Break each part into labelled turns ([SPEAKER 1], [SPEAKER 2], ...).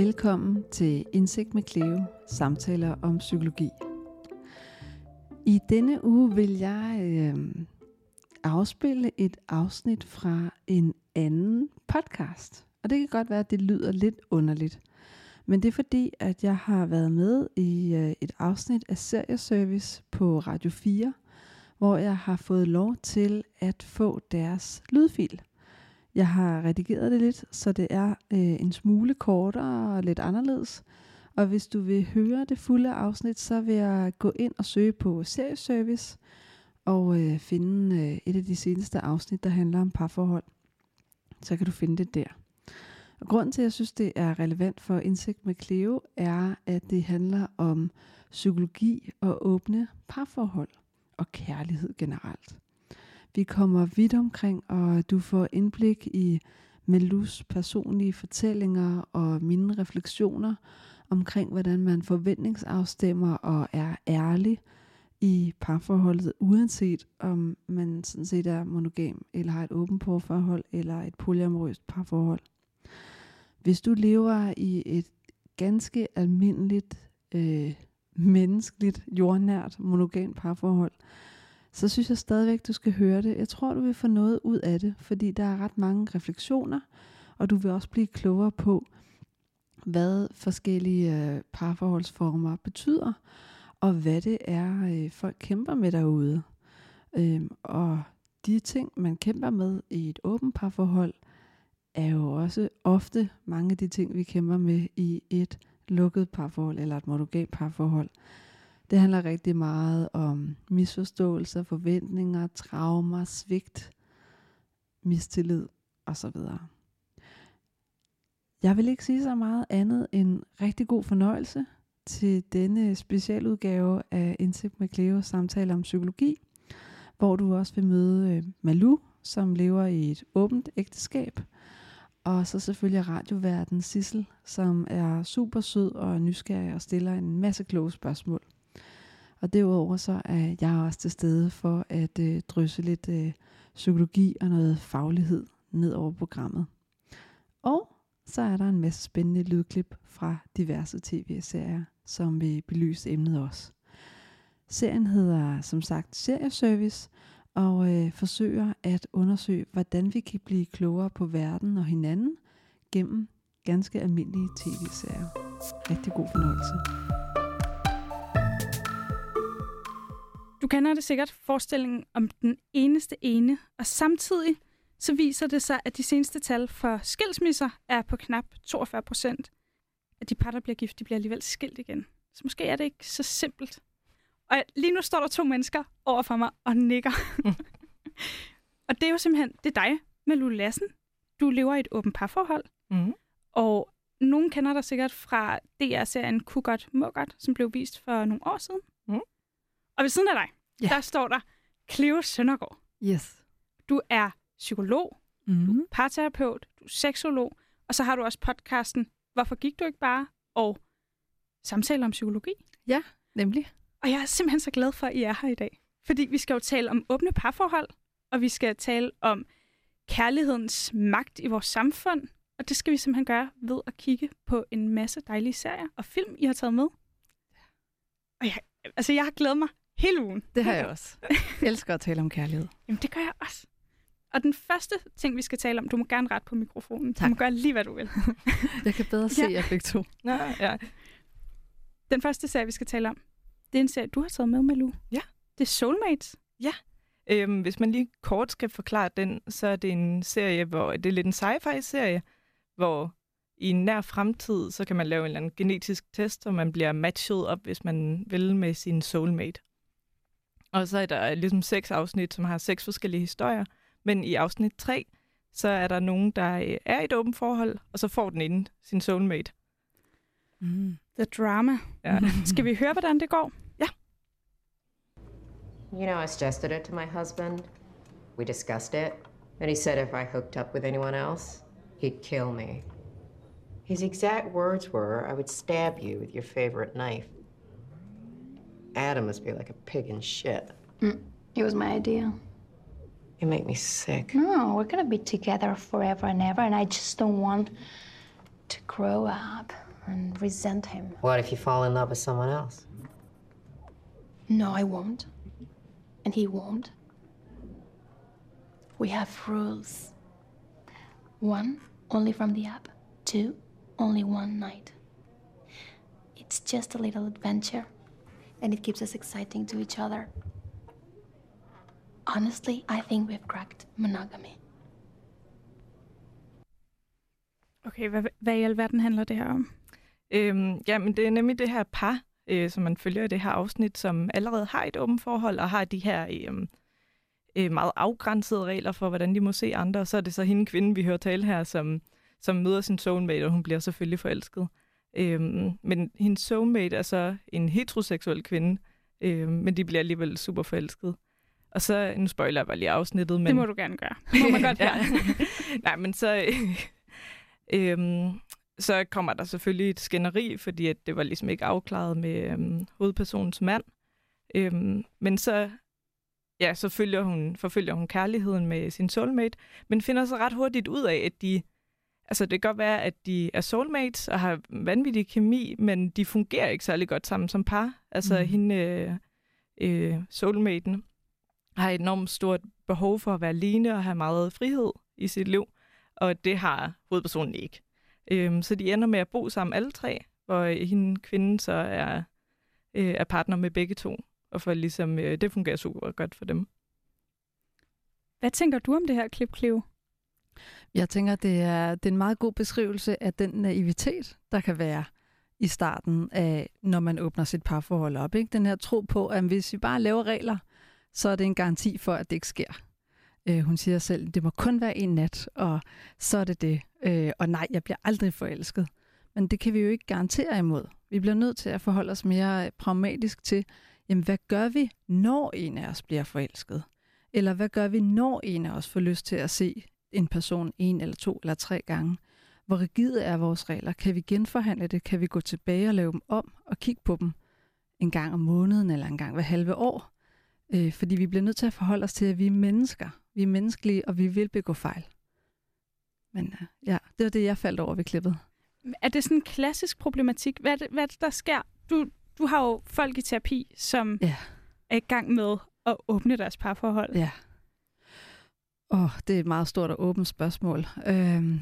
[SPEAKER 1] Velkommen til Indsigt med Cleo, samtaler om psykologi. I denne uge vil jeg øh, afspille et afsnit fra en anden podcast. Og det kan godt være, at det lyder lidt underligt. Men det er fordi, at jeg har været med i øh, et afsnit af Serieservice på Radio 4, hvor jeg har fået lov til at få deres lydfil. Jeg har redigeret det lidt, så det er øh, en smule kortere og lidt anderledes. Og hvis du vil høre det fulde afsnit, så vil jeg gå ind og søge på Serieservice og øh, finde øh, et af de seneste afsnit, der handler om parforhold. Så kan du finde det der. Og grunden til, at jeg synes, det er relevant for indsigt med Cleo, er, at det handler om psykologi og åbne parforhold og kærlighed generelt. Vi kommer vidt omkring, og du får indblik i Melus personlige fortællinger og mine refleksioner omkring, hvordan man forventningsafstemmer og er ærlig i parforholdet, uanset om man sådan set er monogam, eller har et åbent parforhold, eller et polyamorøst parforhold. Hvis du lever i et ganske almindeligt, øh, menneskeligt, jordnært, monogamt parforhold, så synes jeg stadigvæk, du skal høre det. Jeg tror, du vil få noget ud af det, fordi der er ret mange refleksioner, og du vil også blive klogere på, hvad forskellige øh, parforholdsformer betyder, og hvad det er, øh, folk kæmper med derude. Øhm, og de ting, man kæmper med i et åbent parforhold, er jo også ofte mange af de ting, vi kæmper med i et lukket parforhold eller et monogamt parforhold. Det handler rigtig meget om misforståelser, forventninger, traumer, svigt, mistillid osv. Jeg vil ikke sige så meget andet end rigtig god fornøjelse til denne specialudgave af Indsigt med Cleo samtaler om psykologi, hvor du også vil møde øh, Malu, som lever i et åbent ægteskab, og så selvfølgelig radioverden Sissel, som er super sød og nysgerrig og stiller en masse kloge spørgsmål. Og derudover så er jeg også til stede for at øh, drysse lidt øh, psykologi og noget faglighed ned over programmet. Og så er der en masse spændende lydklip fra diverse tv-serier, som vil belyse emnet også. Serien hedder som sagt Serieservice, og øh, forsøger at undersøge, hvordan vi kan blive klogere på verden og hinanden gennem ganske almindelige tv-serier. Rigtig god fornøjelse.
[SPEAKER 2] Du kender det sikkert, forestillingen om den eneste ene, og samtidig så viser det sig, at de seneste tal for skilsmisser er på knap 42 procent. At de par, der bliver gift, de bliver alligevel skilt igen. Så måske er det ikke så simpelt. Og lige nu står der to mennesker over for mig og nikker. og det er jo simpelthen, det er dig, Malu Lassen. Du lever i et åbent parforhold.
[SPEAKER 3] Mm.
[SPEAKER 2] Og nogen kender dig sikkert fra DR-serien Kunne godt, må godt, som blev vist for nogle år siden.
[SPEAKER 3] Mm.
[SPEAKER 2] Og ved siden af dig,
[SPEAKER 1] Ja.
[SPEAKER 2] der står der Cleo Søndergaard.
[SPEAKER 1] Yes.
[SPEAKER 2] Du er psykolog,
[SPEAKER 1] Mm-hmm.
[SPEAKER 2] parterapeut, du er seksolog, og så har du også podcasten Hvorfor gik du ikke bare? Og samtaler om psykologi.
[SPEAKER 1] Nemlig.
[SPEAKER 2] Og jeg er simpelthen så glad for, at I er her i dag. Fordi vi skal jo tale om åbne parforhold, og vi skal tale om kærlighedens magt i vores samfund. Og det skal vi simpelthen gøre ved at kigge på en masse dejlige serier og film, I har taget med. Og jeg, altså, jeg har glædet mig hele ugen.
[SPEAKER 1] Det har jeg også. Jeg elsker at tale om kærlighed.
[SPEAKER 2] Jamen, det gør jeg også. Og den første ting, vi skal tale om, du må gerne rette på mikrofonen.
[SPEAKER 1] Tak.
[SPEAKER 2] Du må gøre lige, hvad du vil.
[SPEAKER 1] Jeg kan bedre se
[SPEAKER 2] Ja.
[SPEAKER 1] jer begge to.
[SPEAKER 3] Nå, ja.
[SPEAKER 2] Den første serie, vi skal tale om, det er en serie, du har taget med, Malu.
[SPEAKER 3] Ja.
[SPEAKER 2] Det er Soulmates.
[SPEAKER 3] Øhm, hvis man lige kort skal forklare den, så er det en serie, hvor det er lidt en sci-fi-serie, hvor i en nær fremtid, så kan man lave en eller anden genetisk test, og man bliver matchet op, hvis man vil, med sin soulmate. Og så er der ligesom seks afsnit, som har seks forskellige historier. Men i afsnit tre, så er der nogen, der øh, er i et åbent forhold, og så får den ene sin soulmate.
[SPEAKER 1] Mm.
[SPEAKER 2] The Drama.
[SPEAKER 3] Ja.
[SPEAKER 2] Skal vi høre, hvordan det går?
[SPEAKER 4] You know, I suggested it to my husband. We discussed it. And he said if I hooked up with anyone else, he'd kill me. His exact words were, I would stab you with your favorite knife. Adam must be like a pig in shit.
[SPEAKER 5] Mm, it was my idea.
[SPEAKER 4] You make me sick.
[SPEAKER 5] No, we're gonna be together forever and ever, and I just don't want to grow up. and resent him.
[SPEAKER 4] What if you fall in love with someone else?
[SPEAKER 5] No, I won't. And he won't. We have rules. One, only from the app. Two, only one night. It's just a little adventure, and it keeps us exciting to each other. Honestly, I think we've cracked monogamy.
[SPEAKER 2] Okay, hvad, hvad i alverden handler det her om?
[SPEAKER 3] Øhm, ja, men det er nemlig det her par, øh, som man følger i det her afsnit, som allerede har et åbent forhold og har de her øh, øh, meget afgrænsede regler for, hvordan de må se andre. Og så er det så hende kvinde, vi hører tale her, som, som møder sin soulmate, og hun bliver selvfølgelig forelsket. Øhm, men hendes soulmate er så en heteroseksuel kvinde, øh, men de bliver alligevel super forelsket. Og så, nu spoiler jeg bare lige afsnittet, men...
[SPEAKER 2] Det må du gerne gøre. Må man godt
[SPEAKER 3] ja. Nej, men så, øhm, så kommer der selvfølgelig et skænderi, fordi at det var ligesom ikke afklaret med øhm, hovedpersonens mand. Øhm, men så, ja, så følger hun, forfølger hun kærligheden med sin soulmate, men finder så ret hurtigt ud af, at de, altså det kan godt være, at de er soulmates og har vanvittig kemi, men de fungerer ikke særlig godt sammen som par. Altså mm. hende, øh, øh, soulmaten, har et enormt stort behov for at være alene og have meget frihed i sit liv, og det har hovedpersonen ikke. Øhm, så de ender med at bo sammen alle tre, hvor hende kvinden så er, øh, er partner med begge to, og for ligesom, øh, det fungerer super godt for dem.
[SPEAKER 2] Hvad tænker du om det her klip, Cleo?
[SPEAKER 1] Jeg tænker, det er, det er en meget god beskrivelse af den naivitet, der kan være i starten af, når man åbner sit parforhold op. Ikke? Den her tro på, at hvis vi bare laver regler, så er det en garanti for, at det ikke sker. Øh, hun siger selv, det må kun være en nat, og så er det det. Øh, og nej, jeg bliver aldrig forelsket. Men det kan vi jo ikke garantere imod. Vi bliver nødt til at forholde os mere øh, pragmatisk til, jamen hvad gør vi, når en af os bliver forelsket? Eller hvad gør vi, når en af os får lyst til at se en person en eller to eller tre gange? Hvor rigide er vores regler? Kan vi genforhandle det? Kan vi gå tilbage og lave dem om og kigge på dem en gang om måneden eller en gang hver halve år? Øh, fordi vi bliver nødt til at forholde os til, at vi er mennesker. Vi er menneskelige, og vi vil begå fejl. Men øh, ja, det var det, jeg faldt over ved klippet.
[SPEAKER 2] Er det sådan en klassisk problematik? Hvad er det, hvad er det der sker? Du, du har jo folk i terapi, som
[SPEAKER 1] Ja.
[SPEAKER 2] er i gang med at åbne deres parforhold.
[SPEAKER 1] Ja. Åh, oh, det er et meget stort og åbent spørgsmål. Øhm,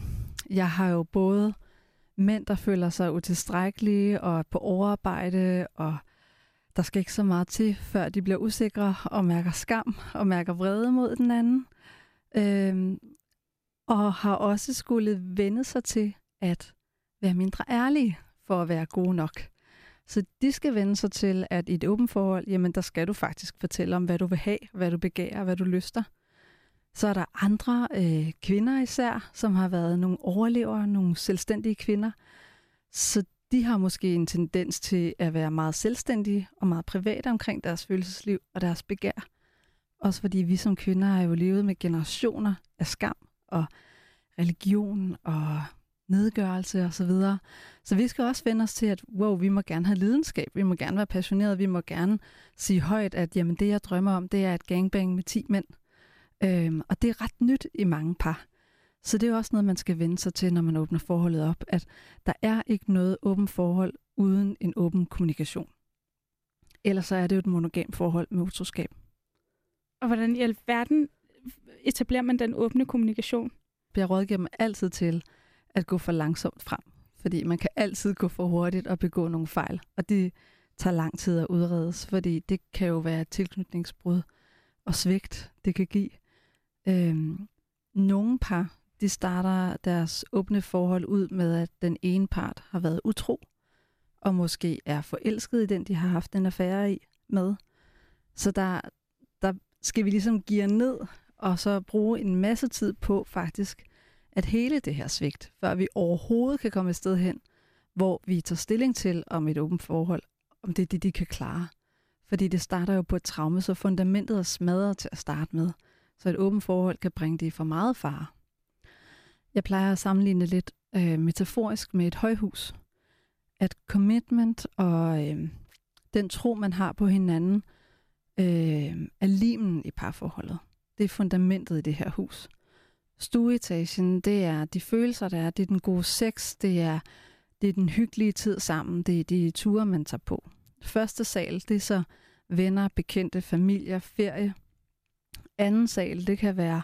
[SPEAKER 1] jeg har jo både mænd, der føler sig utilstrækkelige og på overarbejde, og der skal ikke så meget til, før de bliver usikre og mærker skam og mærker vrede mod den anden. Øhm, og har også skulle vende sig til at være mindre ærlige for at være gode nok. Så de skal vende sig til, at i et åbent forhold, jamen der skal du faktisk fortælle om, hvad du vil have, hvad du begærer, hvad du lyster. Så er der andre øh, kvinder især, som har været nogle overlevere, nogle selvstændige kvinder. Så de har måske en tendens til at være meget selvstændige og meget private omkring deres følelsesliv og deres begær. Også fordi vi som kvinder har jo levet med generationer af skam og religion og nedgørelse og så videre. Så vi skal også vende os til, at wow, vi må gerne have lidenskab, vi må gerne være passionerede, vi må gerne sige højt, at jamen, det jeg drømmer om, det er et gangbang med 10 mænd. Øhm, og det er ret nyt i mange par. Så det er også noget, man skal vende sig til, når man åbner forholdet op, at der er ikke noget åbent forhold uden en åben kommunikation. Ellers så er det jo et monogamt forhold med utroskab.
[SPEAKER 2] Og hvordan i alverden etablerer man den åbne kommunikation?
[SPEAKER 1] Jeg rådgiver mig altid til at gå for langsomt frem, fordi man kan altid gå for hurtigt og begå nogle fejl, og det tager lang tid at udredes, fordi det kan jo være tilknytningsbrud og svigt, det kan give. Øhm, nogle par, de starter deres åbne forhold ud med, at den ene part har været utro, og måske er forelsket i den, de har haft en affære i med. Så der, der skal vi ligesom give ned, og så bruge en masse tid på faktisk at hele det her svigt, før vi overhovedet kan komme et sted hen, hvor vi tager stilling til, om et åbent forhold, om det er det, de kan klare. Fordi det starter jo på et traume, så fundamentet er smadret til at starte med. Så et åbent forhold kan bringe det i for meget fare. Jeg plejer at sammenligne lidt øh, metaforisk med et højhus. At commitment og øh, den tro, man har på hinanden, øh, er limen i parforholdet. Det er fundamentet i det her hus. Stueetagen, det er de følelser, der er. Det er den gode sex. Det er det er den hyggelige tid sammen, det er de ture, man tager på. Første sal, det er så venner, bekendte, familier, ferie. Anden sal, det kan være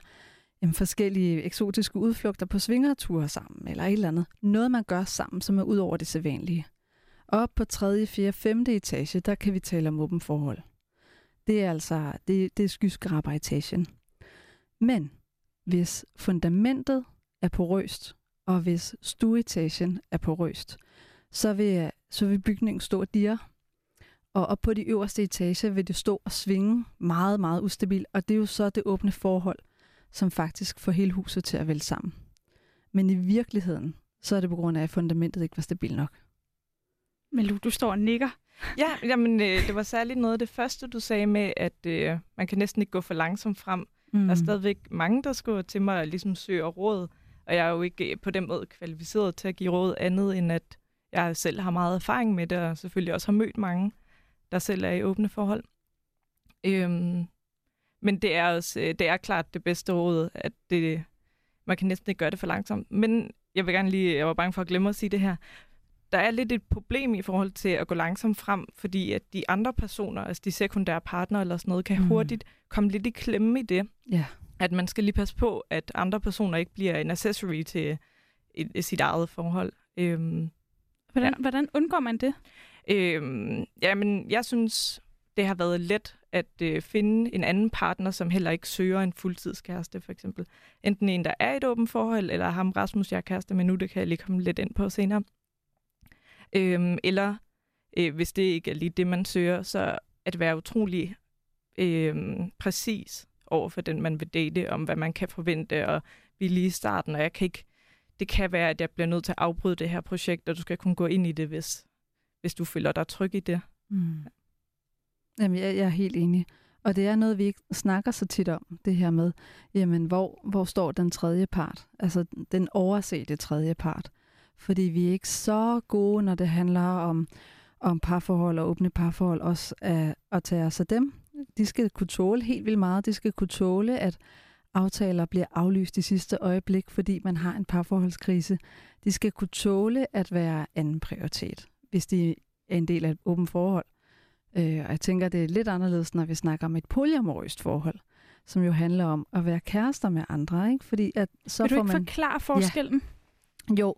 [SPEAKER 1] jamen, forskellige eksotiske udflugter på svingerture sammen, eller et eller andet. Noget, man gør sammen, som er ud over det sædvanlige. Op på 3., 4., 5. etage, der kan vi tale om åben forhold. Det er altså det, det er skyskraberetagen. Men hvis fundamentet er porøst, og hvis stueetagen er porøst, så vil, så vil bygningen stå og. Og op på de øverste etager vil det stå og svinge meget, meget ustabilt. Og det er jo så det åbne forhold, som faktisk får hele huset til at vælge sammen. Men i virkeligheden, så er det på grund af, at fundamentet ikke var stabilt nok.
[SPEAKER 2] Men Lu, du står og nikker.
[SPEAKER 3] Ja, jamen, øh, det var særligt noget af det første, du sagde med, at øh, man kan næsten ikke gå for langsomt frem. Mm. Der er stadigvæk mange, der skriver til mig og ligesom søger råd, og jeg er jo ikke øh, på den måde kvalificeret til at give råd andet, end at jeg selv har meget erfaring med det, og selvfølgelig også har mødt mange, der selv er i åbne forhold. Øhm, men det er også, øh, det er klart det bedste råd, at det, man kan næsten ikke gøre det for langsomt. Men jeg vil gerne lige, jeg var bange for at glemme at sige det her, der er lidt et problem i forhold til at gå langsomt frem, fordi at de andre personer, altså de sekundære partnere eller sådan noget, kan mm. hurtigt komme lidt i klemme i det.
[SPEAKER 1] Ja.
[SPEAKER 3] At man skal lige passe på, at andre personer ikke bliver en accessory til et, et, sit eget forhold. Øhm,
[SPEAKER 2] hvordan, ja. hvordan undgår man det?
[SPEAKER 3] Øhm, jamen, jeg synes, det har været let at øh, finde en anden partner, som heller ikke søger en fuldtidskæreste, for eksempel. Enten en, der er i et åbent forhold, eller ham Rasmus, jeg er kæreste med nu, det kan jeg lige komme lidt ind på senere. Øhm, eller øh, hvis det ikke er lige det, man søger, så at være utrolig øh, præcis over for den, man vil date, om hvad man kan forvente, og vi lige i starten, og jeg kan ikke, det kan være, at jeg bliver nødt til at afbryde det her projekt, og du skal kunne gå ind i det, hvis, hvis du føler dig tryg i det. Mm.
[SPEAKER 1] Jamen, jeg, jeg er helt enig. Og det er noget, vi ikke snakker så tit om, det her med, jamen, hvor, hvor står den tredje part? Altså, den oversete tredje part fordi vi er ikke så gode, når det handler om, om parforhold og åbne parforhold, også at, at tage os af dem. De skal kunne tåle helt vildt meget. De skal kunne tåle, at aftaler bliver aflyst i sidste øjeblik, fordi man har en parforholdskrise. De skal kunne tåle at være anden prioritet, hvis de er en del af et åbent forhold. Øh, og jeg tænker, det er lidt anderledes, når vi snakker om et polyamorøst forhold, som jo handler om at være kærester med andre. Ikke? Fordi at så
[SPEAKER 2] Vil du
[SPEAKER 1] får
[SPEAKER 2] ikke
[SPEAKER 1] man...
[SPEAKER 2] forklare forskellen?
[SPEAKER 1] Ja. Jo,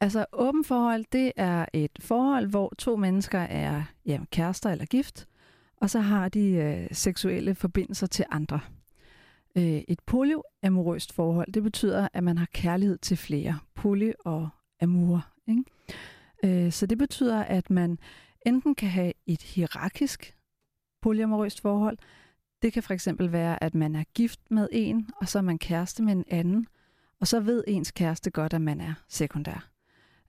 [SPEAKER 1] altså åben forhold, det er et forhold, hvor to mennesker er ja, kærester eller gift, og så har de øh, seksuelle forbindelser til andre. Øh, et polyamorøst forhold, det betyder, at man har kærlighed til flere. Poly og amor. Ikke? Øh, så det betyder, at man enten kan have et hierarkisk polyamorøst forhold. Det kan for eksempel være, at man er gift med en, og så er man kæreste med en anden, og så ved ens kæreste godt, at man er sekundær.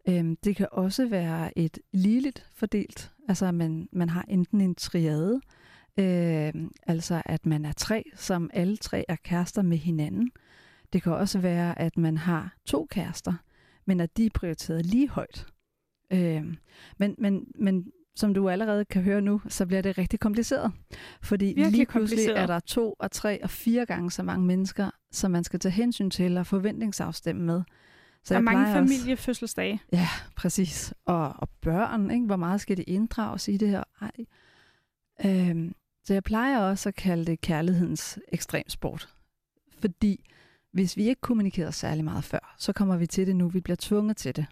[SPEAKER 1] Øhm, det kan også være et ligeligt fordelt, altså at man, man har enten en triade, øh, altså at man er tre, som alle tre er kærester med hinanden. Det kan også være, at man har to kærester, men at de er prioriteret lige højt. Øh, men, men, men som du allerede kan høre nu, så bliver det rigtig kompliceret. Fordi Virkelig lige pludselig er der to og tre og fire gange så mange mennesker, som man skal tage hensyn til og forventningsafstemme med.
[SPEAKER 2] Så er mange familiefødselsdage.
[SPEAKER 1] Også, ja, præcis. Og, og børn, ikke? hvor meget skal det inddrages i det her? Ej. Øhm, så jeg plejer også at kalde det kærlighedens ekstremsport. Fordi hvis vi ikke kommunikerer særlig meget før, så kommer vi til det nu. Vi bliver tvunget til det.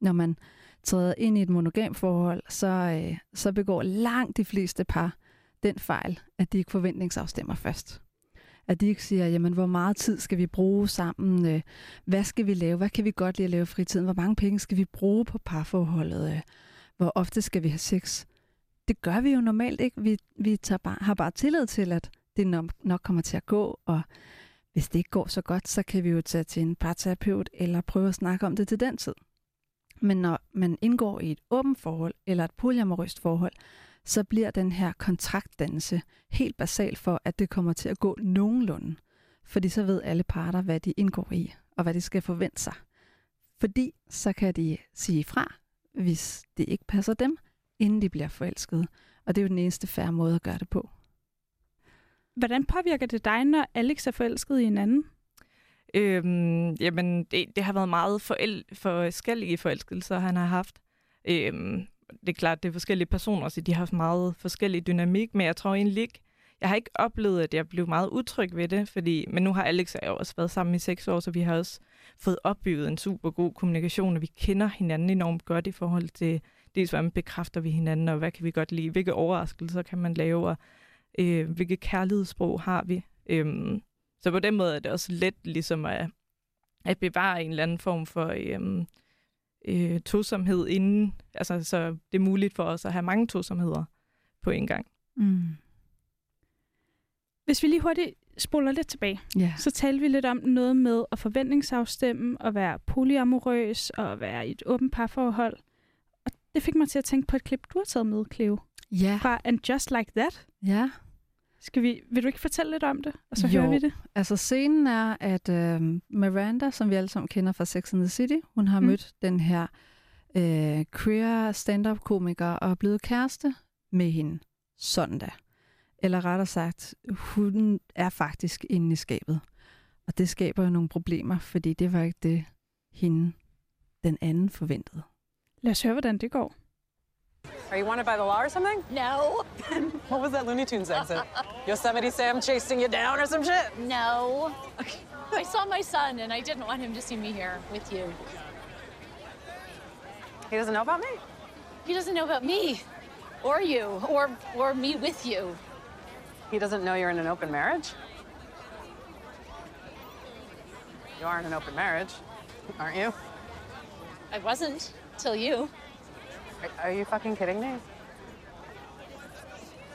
[SPEAKER 1] Når man træder ind i et monogam forhold, så, øh, så begår langt de fleste par den fejl, at de ikke forventningsafstemmer først. At de ikke siger, jamen hvor meget tid skal vi bruge sammen, øh, hvad skal vi lave, hvad kan vi godt lide at lave i fritiden, hvor mange penge skal vi bruge på parforholdet, øh, hvor ofte skal vi have sex. Det gør vi jo normalt ikke. Vi, vi tager bare, har bare tillid til, at det nok, nok kommer til at gå, og hvis det ikke går så godt, så kan vi jo tage til en parterapeut eller prøve at snakke om det til den tid. Men når man indgår i et åbent forhold eller et polyamorøst forhold, så bliver den her kontraktdannelse helt basal for, at det kommer til at gå nogenlunde. Fordi så ved alle parter, hvad de indgår i, og hvad de skal forvente sig. Fordi så kan de sige fra, hvis det ikke passer dem, inden de bliver forelskede. Og det er jo den eneste færre måde at gøre det på.
[SPEAKER 2] Hvordan påvirker det dig, når Alex er forelsket i en anden?
[SPEAKER 3] Øhm, jamen, det, det har været meget forel- forskellige forelskelser, han har haft. Øhm, det er klart, det er forskellige personer, så de har haft meget forskellig dynamik, men jeg tror egentlig ikke, jeg har ikke oplevet, at jeg blev meget utryg ved det, fordi, men nu har Alex og jeg også været sammen i seks år, så vi har også fået opbygget en super god kommunikation, og vi kender hinanden enormt godt i forhold til, dels hvordan bekræfter vi hinanden, og hvad kan vi godt lide, hvilke overraskelser kan man lave, og øh, hvilke kærlighedssprog har vi. Øhm, så på den måde er det også let ligesom at, at bevare en eller anden form for øhm, øh, tosomhed inden, altså så det er muligt for os at have mange tosomheder på en gang.
[SPEAKER 2] Mm. Hvis vi lige hurtigt spoler lidt tilbage,
[SPEAKER 1] Ja.
[SPEAKER 2] så talte vi lidt om noget med at forventningsafstemme, og være polyamorøs, og være i et åbent parforhold. Det fik mig til at tænke på et klip, du har taget med, Cleo,
[SPEAKER 1] Ja.
[SPEAKER 2] fra And Just Like That.
[SPEAKER 1] ja.
[SPEAKER 2] Skal vi, vil du ikke fortælle lidt om det, og så
[SPEAKER 1] Jo.
[SPEAKER 2] hører vi det?
[SPEAKER 1] Altså scenen er, at øh, Miranda, som vi alle sammen kender fra Sex and the City, hun har
[SPEAKER 2] mm.
[SPEAKER 1] mødt den her øh, queer stand-up-komiker og er blevet kæreste med hende søndag. Eller rettere sagt, hun er faktisk inde i skabet. Og det skaber jo nogle problemer, fordi det var ikke det, hende, den anden, forventede.
[SPEAKER 2] Lad os høre, hvordan det går.
[SPEAKER 6] Are you wanted by the law or something?
[SPEAKER 7] No,
[SPEAKER 6] What was that Looney Tunes exit? Yosemite Sam chasing you down or some shit?
[SPEAKER 7] no. I saw my son and I didn't want him to see me here with you.
[SPEAKER 6] He doesn't know about me?
[SPEAKER 7] He doesn't know about me or you or or me with you.
[SPEAKER 6] He doesn't know you're in an open marriage? You are in an open marriage, aren't you?
[SPEAKER 7] I wasn't till you.
[SPEAKER 6] Are, you fucking kidding me?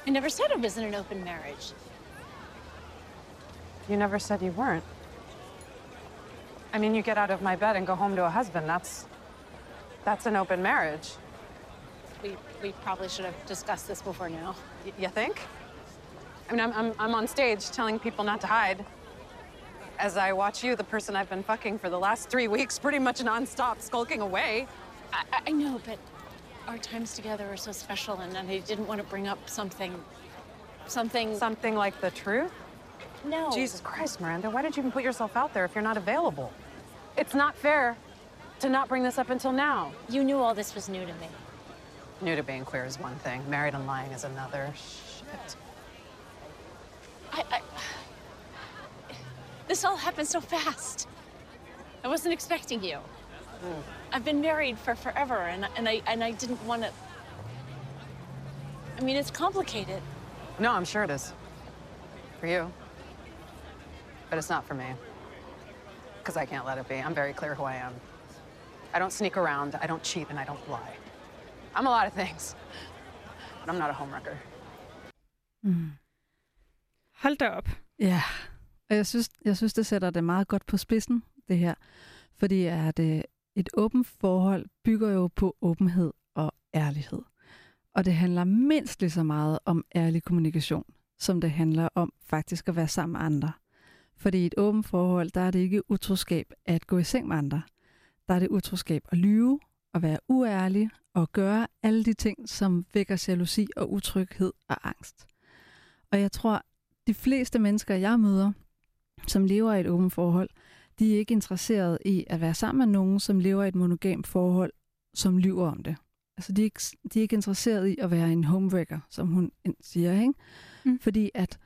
[SPEAKER 7] I never said I was in an open marriage.
[SPEAKER 6] You never said you weren't. I mean, you get out of my bed and go home to a husband. That's that's an open marriage.
[SPEAKER 7] We we probably should have discussed this before now.
[SPEAKER 6] Y- you think? I mean, I'm, I'm, I'm on stage telling people not to hide. As I watch you, the person I've been fucking for the last three weeks, pretty much nonstop, skulking away.
[SPEAKER 7] I, I- know, but our times together are so special, and, and I didn't want to bring up something, something.
[SPEAKER 6] Something like the truth?
[SPEAKER 7] no.
[SPEAKER 6] Jesus Christ, Miranda, why did you even put yourself out there if you're not available? It's not fair to not bring this up until now.
[SPEAKER 7] You knew all this was new to me.
[SPEAKER 6] New to being queer is one thing, married and lying is another. Shit.
[SPEAKER 7] I, I. This all happened so fast. I wasn't expecting you. I've been married for forever, and and I and I didn't want to. I mean, it's complicated.
[SPEAKER 6] No, I'm sure it is. For you. But it's not for me. Because I can't let it be. I'm very clear who I am. I don't sneak around, I don't cheat, and I don't lie. I'm a lot of things. But I'm not a homewrecker.
[SPEAKER 1] Mm.
[SPEAKER 2] Hold da op.
[SPEAKER 1] Ja, og jeg synes, jeg synes, det sætter det meget godt på spidsen, det her. Fordi at, øh, et åbent forhold bygger jo på åbenhed og ærlighed. Og det handler mindst lige så meget om ærlig kommunikation, som det handler om faktisk at være sammen med andre. Fordi i et åbent forhold, der er det ikke utroskab at gå i seng med andre. Der er det utroskab at lyve, at være uærlig og gøre alle de ting, som vækker jalousi og utryghed og angst. Og jeg tror, de fleste mennesker, jeg møder, som lever i et åbent forhold, de er ikke interesseret i at være sammen med nogen, som lever i et monogamt forhold, som lyver om det. Altså, de er ikke, de er ikke interesseret i at være en homewrecker, som hun siger, ikke?
[SPEAKER 2] Mm.
[SPEAKER 1] Fordi at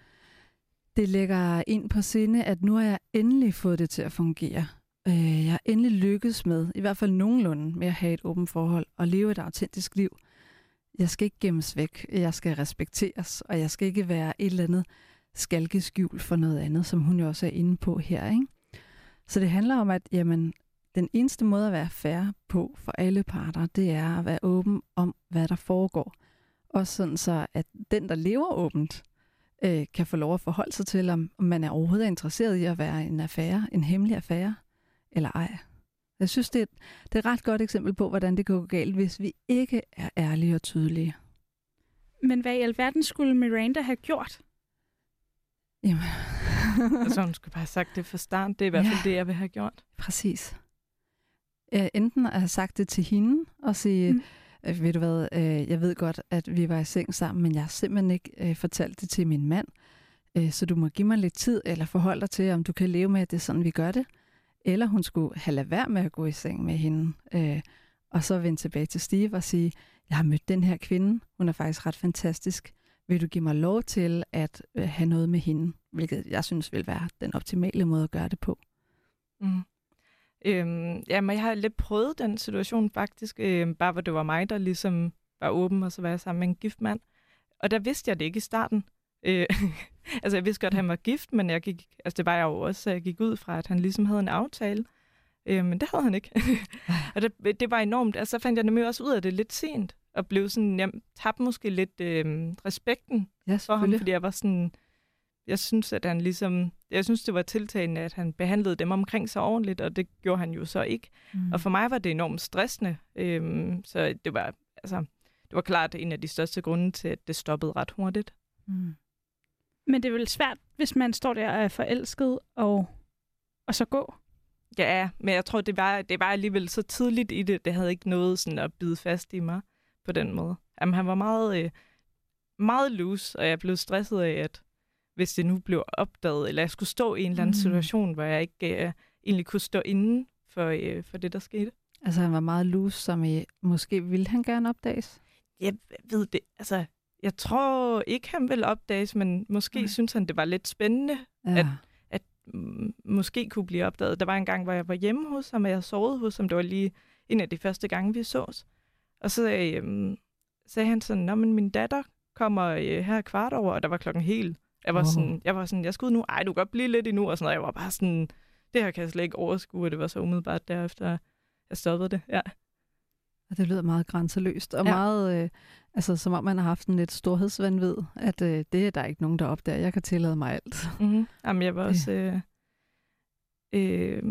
[SPEAKER 1] det lægger ind på sinde, at nu har jeg endelig fået det til at fungere. Øh, jeg har endelig lykkes med, i hvert fald nogenlunde, med at have et åbent forhold og leve et autentisk liv. Jeg skal ikke gemmes væk, jeg skal respekteres, og jeg skal ikke være et eller andet skalkeskjul for noget andet, som hun jo også er inde på her. Ikke? Så det handler om, at jamen, den eneste måde at være fair på for alle parter, det er at være åben om, hvad der foregår. Også sådan så, at den, der lever åbent, øh, kan få lov at forholde sig til, om om man er overhovedet interesseret i at være en affære, en hemmelig affære, eller ej. Jeg synes, det er, et, det er et ret godt eksempel på, hvordan det kan gå galt, hvis vi ikke er ærlige og tydelige.
[SPEAKER 2] Men hvad i alverden skulle Miranda have gjort?
[SPEAKER 1] Jamen.
[SPEAKER 3] Altså, hun skulle bare have sagt det fra start. Det er i hvert fald
[SPEAKER 1] Ja.
[SPEAKER 3] det, jeg vil have gjort.
[SPEAKER 1] Præcis. Øh, enten at have sagt det til hende og sige,
[SPEAKER 2] Mm.
[SPEAKER 1] mm. ved du hvad, øh, jeg ved godt, at vi var i seng sammen, men jeg har simpelthen ikke øh, fortalt det til min mand, øh, så du må give mig lidt tid, eller forholde dig til, om du kan leve med, at det er sådan, vi gør det. eller hun skulle have lade være med at gå i seng med hende, øh, og så vende tilbage til Steve og sige, jeg har mødt den her kvinde, hun er faktisk ret fantastisk, vil du give mig lov til at øh, have noget med hende, hvilket jeg synes vil være den optimale måde at gøre det på.
[SPEAKER 3] Mm. Øhm, jamen, jeg har lidt prøvet den situation faktisk, øhm, bare hvor det var mig, der ligesom var åben, og så var jeg sammen med en gift mand. Og der vidste jeg det ikke i starten. Øh, altså, jeg vidste godt, at han var gift, men jeg gik, altså, det var jeg jo også, så jeg gik ud fra, at han ligesom havde en aftale. Øh, men det havde han ikke. og det, det var enormt. Altså, så fandt jeg nemlig også ud af det lidt sent, og blev sådan, jeg tabte måske lidt øh, respekten
[SPEAKER 1] ja,
[SPEAKER 3] for ham, fordi jeg var sådan, jeg synes, at han ligesom, jeg synes, det var tiltagende, at han behandlede dem omkring sig ordentligt, og det gjorde han jo så ikke. Mm. Og for mig var det enormt stressende, øhm, så det var, altså, det var klart en af de største grunde til, at det stoppede ret hurtigt.
[SPEAKER 2] Mm. Men det er vel svært, hvis man står der og er forelsket, og, og så gå?
[SPEAKER 3] Ja, men jeg tror, det var, det var alligevel så tidligt i det, det havde ikke noget sådan at bide fast i mig på den måde. Jamen, han var meget, øh, meget loose, og jeg blev stresset af, at hvis det nu blev opdaget, eller jeg skulle stå i en eller anden mm. situation, hvor jeg ikke øh, egentlig kunne stå inden for, øh, for det, der skete.
[SPEAKER 1] Altså han var meget loose, som i, måske ville han gerne opdages?
[SPEAKER 3] Jeg ved det, altså jeg tror ikke, han vil opdages, men måske mm. synes han, det var lidt spændende, ja. at, at mm, måske kunne blive opdaget. Der var en gang, hvor jeg var hjemme hos ham, og jeg sovede hos ham. Det var lige en af de første gange, vi sås. Og så øh, sagde han sådan, men min datter kommer øh, her kvart over, og der var klokken helt jeg var, oh. sådan, jeg var sådan, jeg skulle nu, ej, du kan godt blive lidt endnu, og sådan noget. Jeg var bare sådan, det her kan jeg slet ikke overskue, og det var så umiddelbart derefter, jeg stoppede det, ja.
[SPEAKER 1] Og det lyder meget grænseløst, og ja. meget, øh, altså som om man har haft en lidt storhedsvandvid, at øh, det er der ikke nogen, der opdager. Jeg kan tillade mig alt.
[SPEAKER 3] Mm-hmm. Jamen, jeg var også... Øh, øh,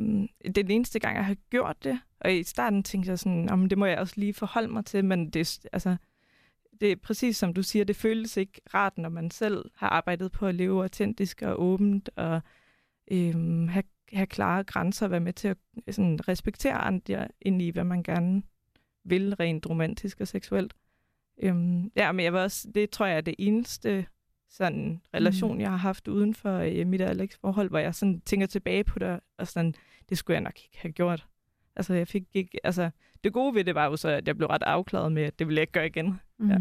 [SPEAKER 3] det er den eneste gang, jeg har gjort det, og i starten tænkte jeg sådan, om det må jeg også lige forholde mig til, men det, altså, det er præcis som du siger, det føles ikke rart, når man selv har arbejdet på at leve autentisk og åbent, og øhm, have, have klare grænser, og være med til at sådan, respektere andre ind i, hvad man gerne vil, rent romantisk og seksuelt. Øhm, ja, men jeg var også, det tror jeg er det eneste sådan, relation, mm. jeg har haft uden for øh, mit Alex forhold, hvor jeg sådan tænker tilbage på det, og sådan, det skulle jeg nok ikke have gjort. Altså, jeg fik ikke, altså, det gode ved det var jo så, at jeg blev ret afklaret med, at det ville jeg ikke gøre igen. Mm. Ja.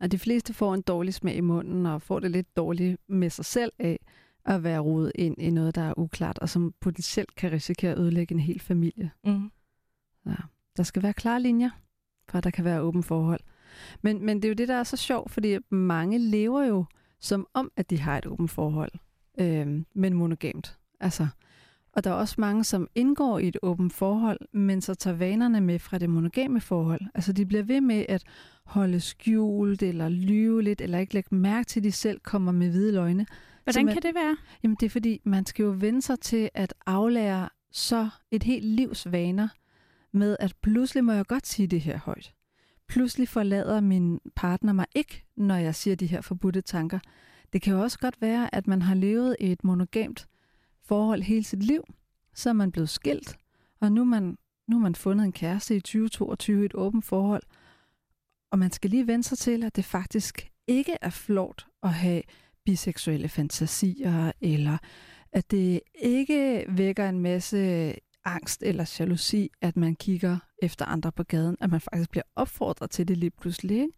[SPEAKER 1] Og de fleste får en dårlig smag i munden, og får det lidt dårligt med sig selv af at være rodet ind i noget, der er uklart, og som potentielt kan risikere at ødelægge en hel familie. Mm. Ja. Der skal være klare linjer, for at der kan være åben forhold. Men, men det er jo det, der er så sjovt, fordi mange lever jo som om, at de har et åbent forhold, øh, men monogamt. Altså, og der er også mange, som indgår i et åbent forhold, men så tager vanerne med fra det monogame forhold. Altså de bliver ved med at holde skjult, eller lyve lidt, eller ikke lægge mærke til, at de selv kommer med hvide løgne.
[SPEAKER 2] Hvordan man, kan det være?
[SPEAKER 1] Jamen det er fordi, man skal jo vende sig til at aflære så et helt livs vaner med, at pludselig må jeg godt sige det her højt. Pludselig forlader min partner mig ikke, når jeg siger de her forbudte tanker. Det kan jo også godt være, at man har levet et monogamt forhold hele sit liv. Så er man blevet skilt, og nu er man, nu er man fundet en kæreste i 2022 i et åbent forhold. Og man skal lige vende sig til, at det faktisk ikke er flot at have biseksuelle fantasier, eller at det ikke vækker en masse angst eller jalousi, at man kigger efter andre på gaden, at man faktisk bliver opfordret til det lige pludselig. Ikke?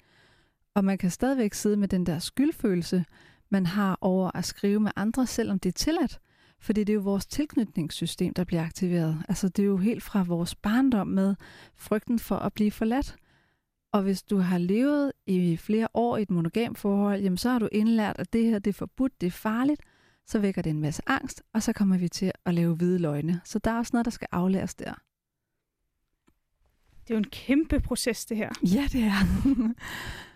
[SPEAKER 1] Og man kan stadigvæk sidde med den der skyldfølelse, man har over at skrive med andre, selvom det er tilladt. Fordi det er jo vores tilknytningssystem, der bliver aktiveret. Altså det er jo helt fra vores barndom med frygten for at blive forladt. Og hvis du har levet i flere år i et monogam forhold, jamen så har du indlært, at det her det er forbudt, det er farligt, så vækker det en masse angst, og så kommer vi til at lave hvide løgne. Så der er også noget, der skal aflæres der.
[SPEAKER 2] Det er jo en kæmpe proces, det her.
[SPEAKER 1] Ja, det er.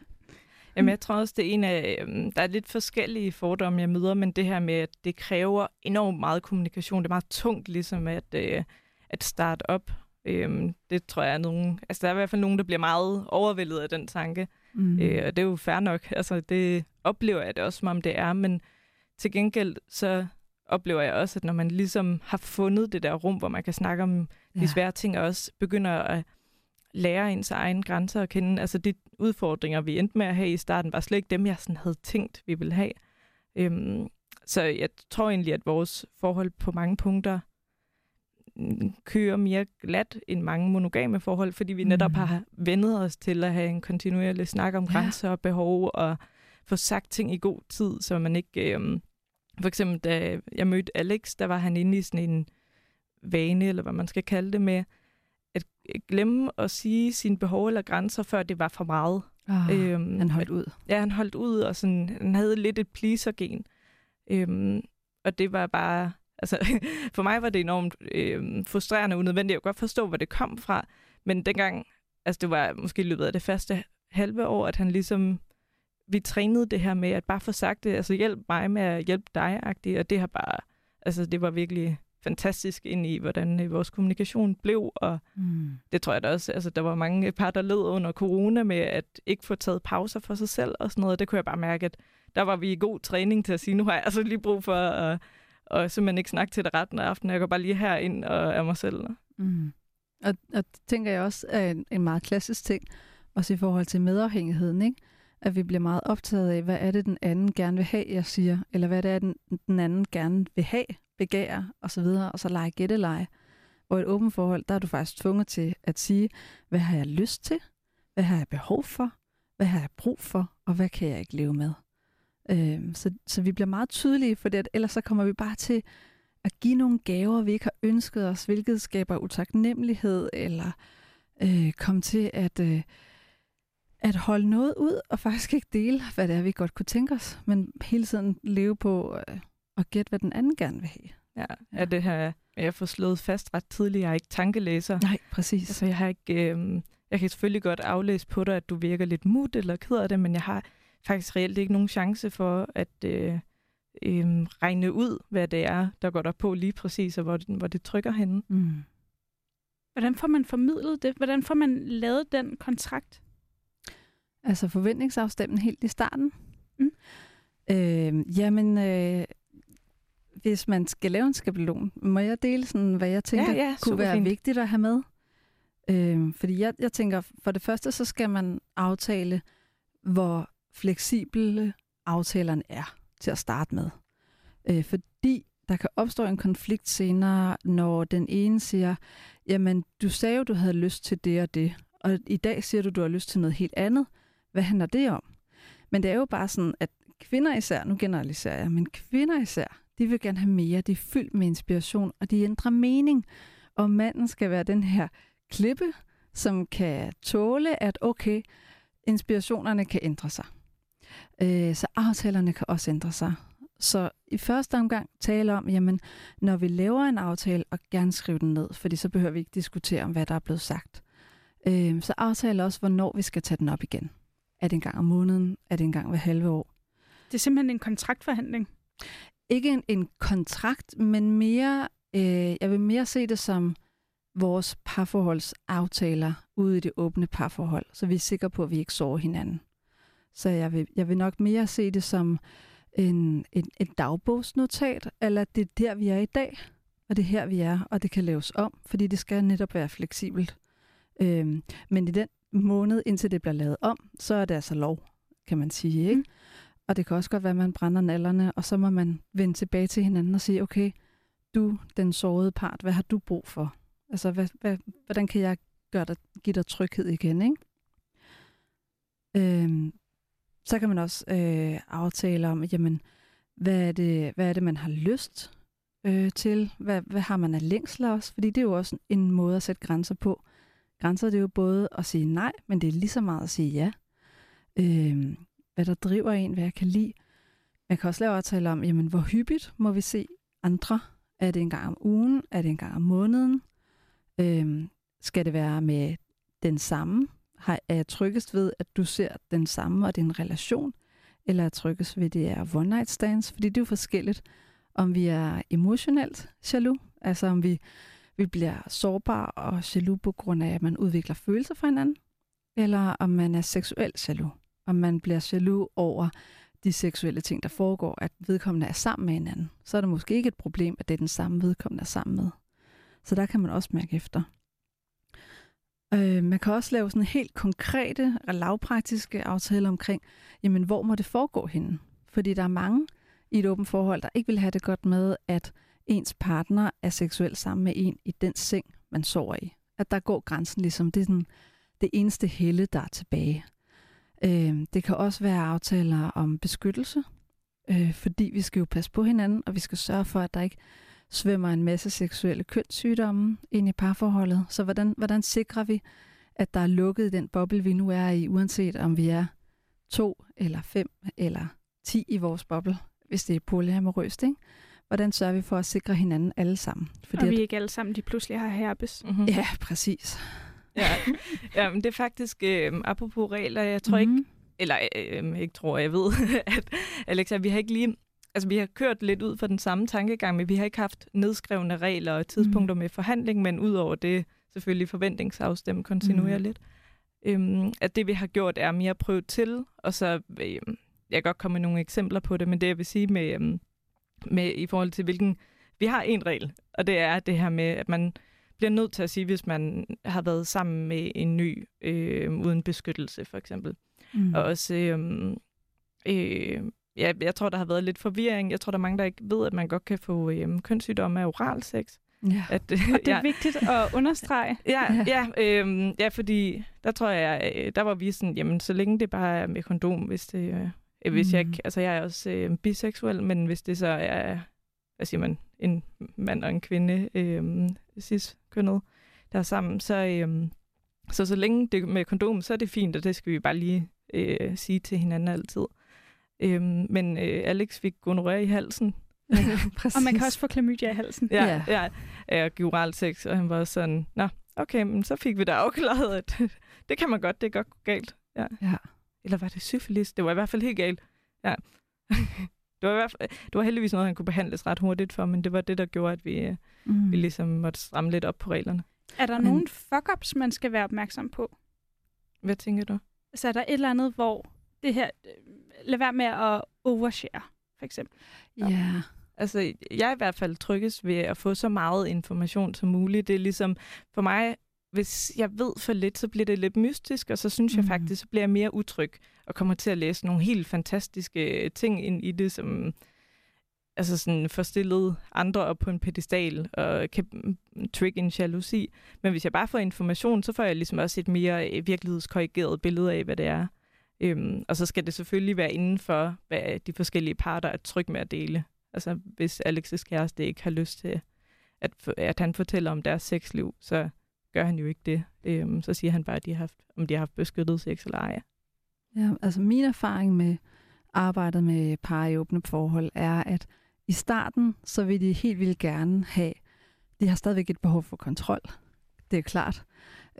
[SPEAKER 3] Jamen, jeg tror også, det er en af... Øhm, der er lidt forskellige fordomme, jeg møder, men det her med, at det kræver enormt meget kommunikation. Det er meget tungt, ligesom at, øh, at starte op. Øhm, det tror jeg er nogen... Altså, der er i hvert fald nogen, der bliver meget overvældet af den tanke. Mm. Øh, og det er jo fair nok. Altså, det oplever jeg det også, som om det er, men til gengæld så oplever jeg også, at når man ligesom har fundet det der rum, hvor man kan snakke om ja. de svære ting, og også begynder at lære ens egen grænser at kende. Altså de udfordringer, vi endte med at have i starten, var slet ikke dem, jeg sådan havde tænkt, vi ville have. Øhm, så jeg tror egentlig, at vores forhold på mange punkter mm, kører mere glat end mange monogame forhold, fordi vi netop
[SPEAKER 1] Mm.
[SPEAKER 3] har vendet os til at have en kontinuerlig snak om
[SPEAKER 1] Ja.
[SPEAKER 3] grænser og behov, og få sagt ting i god tid, så man ikke... Øh, for eksempel, da jeg mødte Alex, der var han inde i sådan en vane, eller hvad man skal kalde det med, glemme at sige sine behov eller grænser, før det var for meget.
[SPEAKER 1] Oh,
[SPEAKER 3] Øhm,
[SPEAKER 1] han holdt ud.
[SPEAKER 3] Ja, han holdt ud, og sådan, han havde lidt et pleaser-gen. Øhm, og det var bare... Altså, for mig var det enormt øhm, frustrerende og unødvendigt. Jeg kunne godt forstå, hvor det kom fra. Men dengang, altså det var måske i løbet af det første halve år, at han ligesom... Vi trænede det her med at bare få sagt det, altså hjælp mig med at hjælpe dig, og det har bare... Altså, det var virkelig fantastisk ind i, hvordan øh, vores kommunikation blev, og
[SPEAKER 1] Mm.
[SPEAKER 3] det tror jeg da også. Altså, der var mange par, der led under corona med at ikke få taget pauser for sig selv og sådan noget. Det kunne jeg bare mærke, at der var vi i god træning til at sige, nu har jeg altså lige brug for at, at simpelthen ikke snakke til dig retten af aftenen. Jeg går bare lige herind og er mig selv.
[SPEAKER 1] Mm. Og, og det tænker jeg også er en, en meget klassisk ting, også i forhold til medafhængigheden, ikke? at vi bliver meget optaget af, hvad er det, den anden gerne vil have, jeg siger, eller hvad det er, den, den anden gerne vil have, begærer osv., og så lege gætteleje. Og i et åbent forhold, der er du faktisk tvunget til at sige, hvad har jeg lyst til, hvad har jeg behov for, hvad har jeg brug for, og hvad kan jeg ikke leve med. Øhm, så, så vi bliver meget tydelige, for det, ellers så kommer vi bare til at give nogle gaver, vi ikke har ønsket os, hvilket skaber utaknemmelighed, eller øh, komme til at, øh, at holde noget ud, og faktisk ikke dele, hvad det er, vi godt kunne tænke os, men hele tiden leve på øh, at gætte, hvad den anden gerne vil have.
[SPEAKER 3] Ja, ja. det her med at få slået fast ret tidligt. Jeg er ikke tankelæser.
[SPEAKER 1] Nej, præcis.
[SPEAKER 3] Altså, jeg har ikke... Øh, jeg kan selvfølgelig godt aflæse på dig, at du virker lidt mut eller ked af det, men jeg har faktisk reelt ikke nogen chance for at øh, øh, regne ud, hvad det er, der går der på lige præcis, og hvor, det- hvor det trykker henne.
[SPEAKER 1] Mm.
[SPEAKER 2] Hvordan får man formidlet det? Hvordan får man lavet den kontrakt?
[SPEAKER 1] Altså forventningsafstemning helt i starten.
[SPEAKER 2] Mm.
[SPEAKER 1] Øh, jamen, øh, hvis man skal lave en skabelon, må jeg dele sådan, hvad jeg tænker
[SPEAKER 3] Ja, ja,
[SPEAKER 1] kunne være
[SPEAKER 3] fint.
[SPEAKER 1] vigtigt at have med? Øh, fordi jeg, jeg tænker, for det første, så skal man aftale, hvor fleksible aftalerne er til at starte med. Øh, fordi der kan opstå en konflikt senere, når den ene siger, jamen, du sagde jo, du havde lyst til det og det, og i dag siger du, du har lyst til noget helt andet. Hvad handler det om? Men det er jo bare sådan, at kvinder især, nu generaliserer jeg, men kvinder især, de vil gerne have mere, de er fyldt med inspiration, og de ændrer mening. Og manden skal være den her klippe, som kan tåle, at okay, inspirationerne kan ændre sig. Øh, så aftalerne kan også ændre sig. Så i første omgang tale om, jamen, når vi laver en aftale, og gerne skrive den ned, fordi så behøver vi ikke diskutere om, hvad der er blevet sagt. Øh, så aftale også, hvornår vi skal tage den op igen. Er det en gang om måneden? Er det en gang hver halve år?
[SPEAKER 2] Det er simpelthen en kontraktforhandling.
[SPEAKER 1] Ikke en, en kontrakt, men mere, øh, jeg vil mere se det som vores parforholdsaftaler ude i det åbne parforhold, så vi er sikre på, at vi ikke sover hinanden. Så jeg vil, jeg vil nok mere se det som en, en, et dagbogsnotat, eller det er der, vi er i dag, og det er her, vi er, og det kan laves om, fordi det skal netop være fleksibelt. Øhm, men i den måned, indtil det bliver lavet om, så er det altså lov, kan man sige. Ikke?
[SPEAKER 2] Mm.
[SPEAKER 1] Og det kan også godt være, at man brænder nallerne, og så må man vende tilbage til hinanden og sige, okay, du, den sårede part, hvad har du brug for? Altså, hvad, hvad, hvordan kan jeg gøre dig, give dig tryghed igen, ikke? Øhm, så kan man også øh, aftale om, jamen, hvad er det, hvad er det man har lyst øh, til? Hvad, hvad har man af længsler også? Fordi det er jo også en måde at sætte grænser på. Grænser det er jo både at sige nej, men det er lige så meget at sige ja. Øhm, hvad der driver en, hvad jeg kan lide. Man kan også lave aftale om, jamen, hvor hyppigt må vi se andre? Er det en gang om ugen? Er det en gang om måneden? Øhm, skal det være med den samme? Har, er jeg tryggest ved, at du ser den samme, og det er en relation? Eller er jeg tryggest ved, at det er one night stands? Fordi det er jo forskelligt, om vi er emotionelt jaloux, altså om vi, vi bliver sårbare og jaloux på grund af, at man udvikler følelser for hinanden, eller om man er seksuelt jaloux, og man bliver jaloux over de seksuelle ting, der foregår, at vedkommende er sammen med hinanden. Så er det måske ikke et problem, at det er den samme vedkommende er sammen med. Så der kan man også mærke efter. Øh, man kan også lave sådan helt konkrete og lavpraktiske aftaler omkring, jamen hvor må det foregå henne? Fordi der er mange i et åbent forhold, der ikke vil have det godt med, at ens partner er seksuelt sammen med en i den seng, man sover i. At der går grænsen ligesom, det er sådan, det eneste helle, der er tilbage. Øh, det kan også være aftaler om beskyttelse, øh, fordi vi skal jo passe på hinanden, og vi skal sørge for, at der ikke svømmer en masse seksuelle kønssygdomme ind i parforholdet. Så hvordan, hvordan sikrer vi, at der er lukket i den boble, vi nu er i, uanset om vi er to eller fem eller ti i vores boble, hvis det er polyamorøst, ikke? Hvordan sørger vi for at sikre hinanden alle sammen?
[SPEAKER 2] Fordi og vi at... ikke alle sammen, de pludselig har herpes.
[SPEAKER 1] Mm-hmm. Ja, præcis.
[SPEAKER 3] Ja, ja men det er faktisk, øh, apropos regler, jeg tror mm-hmm. ikke, eller øh, ikke tror, jeg ved, at Alexa, vi har ikke lige altså vi har kørt lidt ud for den samme tankegang, men vi har ikke haft nedskrevne regler og tidspunkter mm. med forhandling, men udover det selvfølgelig forventningsafstemme kontinuerligt. Mm. Øhm, at det vi har gjort er mere prøvet til, og så øhm, jeg kan godt komme med nogle eksempler på det, men det jeg vil sige med, øhm, med i forhold til hvilken... Vi har en regel, og det er det her med, at man bliver nødt til at sige, hvis man har været sammen med en ny øh, uden beskyttelse, for eksempel. Mm. Og også... Øh, øh, ja, jeg tror, der har været lidt forvirring. Jeg tror, der er mange, der ikke ved, at man godt kan få øh, kønssygdomme af oral sex.
[SPEAKER 2] Ja. At, øh, og det er ja. vigtigt at understrege.
[SPEAKER 3] Ja, ja, øh, ja, fordi der tror jeg, øh, der var vi sådan, jamen så længe det bare er med kondom, hvis det... Øh, hvis mm. jeg ikke, altså jeg er også øh, biseksuel, men hvis det så er, hvad siger man, en mand og en kvinde, øh, cis-kønnet, der er sammen, så, øh, så så længe det med kondom, så er det fint, og det skal vi bare lige øh, sige til hinanden altid. Øhm, men øh, Alex fik gonorrhea i halsen.
[SPEAKER 2] Og man kan også få klamydia i halsen.
[SPEAKER 3] Ja, ja. ja. Gik oral sex, og han var sådan, nå, okay, men så fik vi da afklaret, at det kan man godt, det er godt galt. Ja. ja. Eller var det syfilis? Det var i hvert fald helt galt. Ja. det, var i hvert fald, det var heldigvis noget, han kunne behandles ret hurtigt for, men det var det, der gjorde, at vi, øh, mm. vi ligesom måtte stramme lidt op på reglerne.
[SPEAKER 2] Er der men... nogle fuck-ups, man skal være opmærksom på?
[SPEAKER 3] Hvad tænker du?
[SPEAKER 2] Så er der et eller andet, hvor det her, lad være med at overshare, for eksempel.
[SPEAKER 3] Ja. Yeah. Altså, jeg er i hvert fald tryggest ved at få så meget information som muligt. Det er ligesom, for mig, hvis jeg ved for lidt, så bliver det lidt mystisk, og så synes mm. jeg faktisk, så bliver jeg mere utryg, og kommer til at læse nogle helt fantastiske øh, ting ind i det, som altså sådan forstillet andre op på en pedestal og kan mm, trigge en jalousi. Men hvis jeg bare får information, så får jeg ligesom også et mere øh, virkelighedskorrigeret billede af, hvad det er. Øhm, og så skal det selvfølgelig være inden for, hvad de forskellige parter er tryg med at dele. Altså hvis Alexes kæreste ikke har lyst til, at, at han fortæller om deres sexliv, så gør han jo ikke det. Øhm, så siger han bare, at de har haft, om de har haft beskyttet sex eller ej.
[SPEAKER 1] Ja, altså min erfaring med arbejdet med par i åbne forhold er, at i starten, så vil de helt vildt gerne have, de har stadigvæk et behov for kontrol. Det er klart.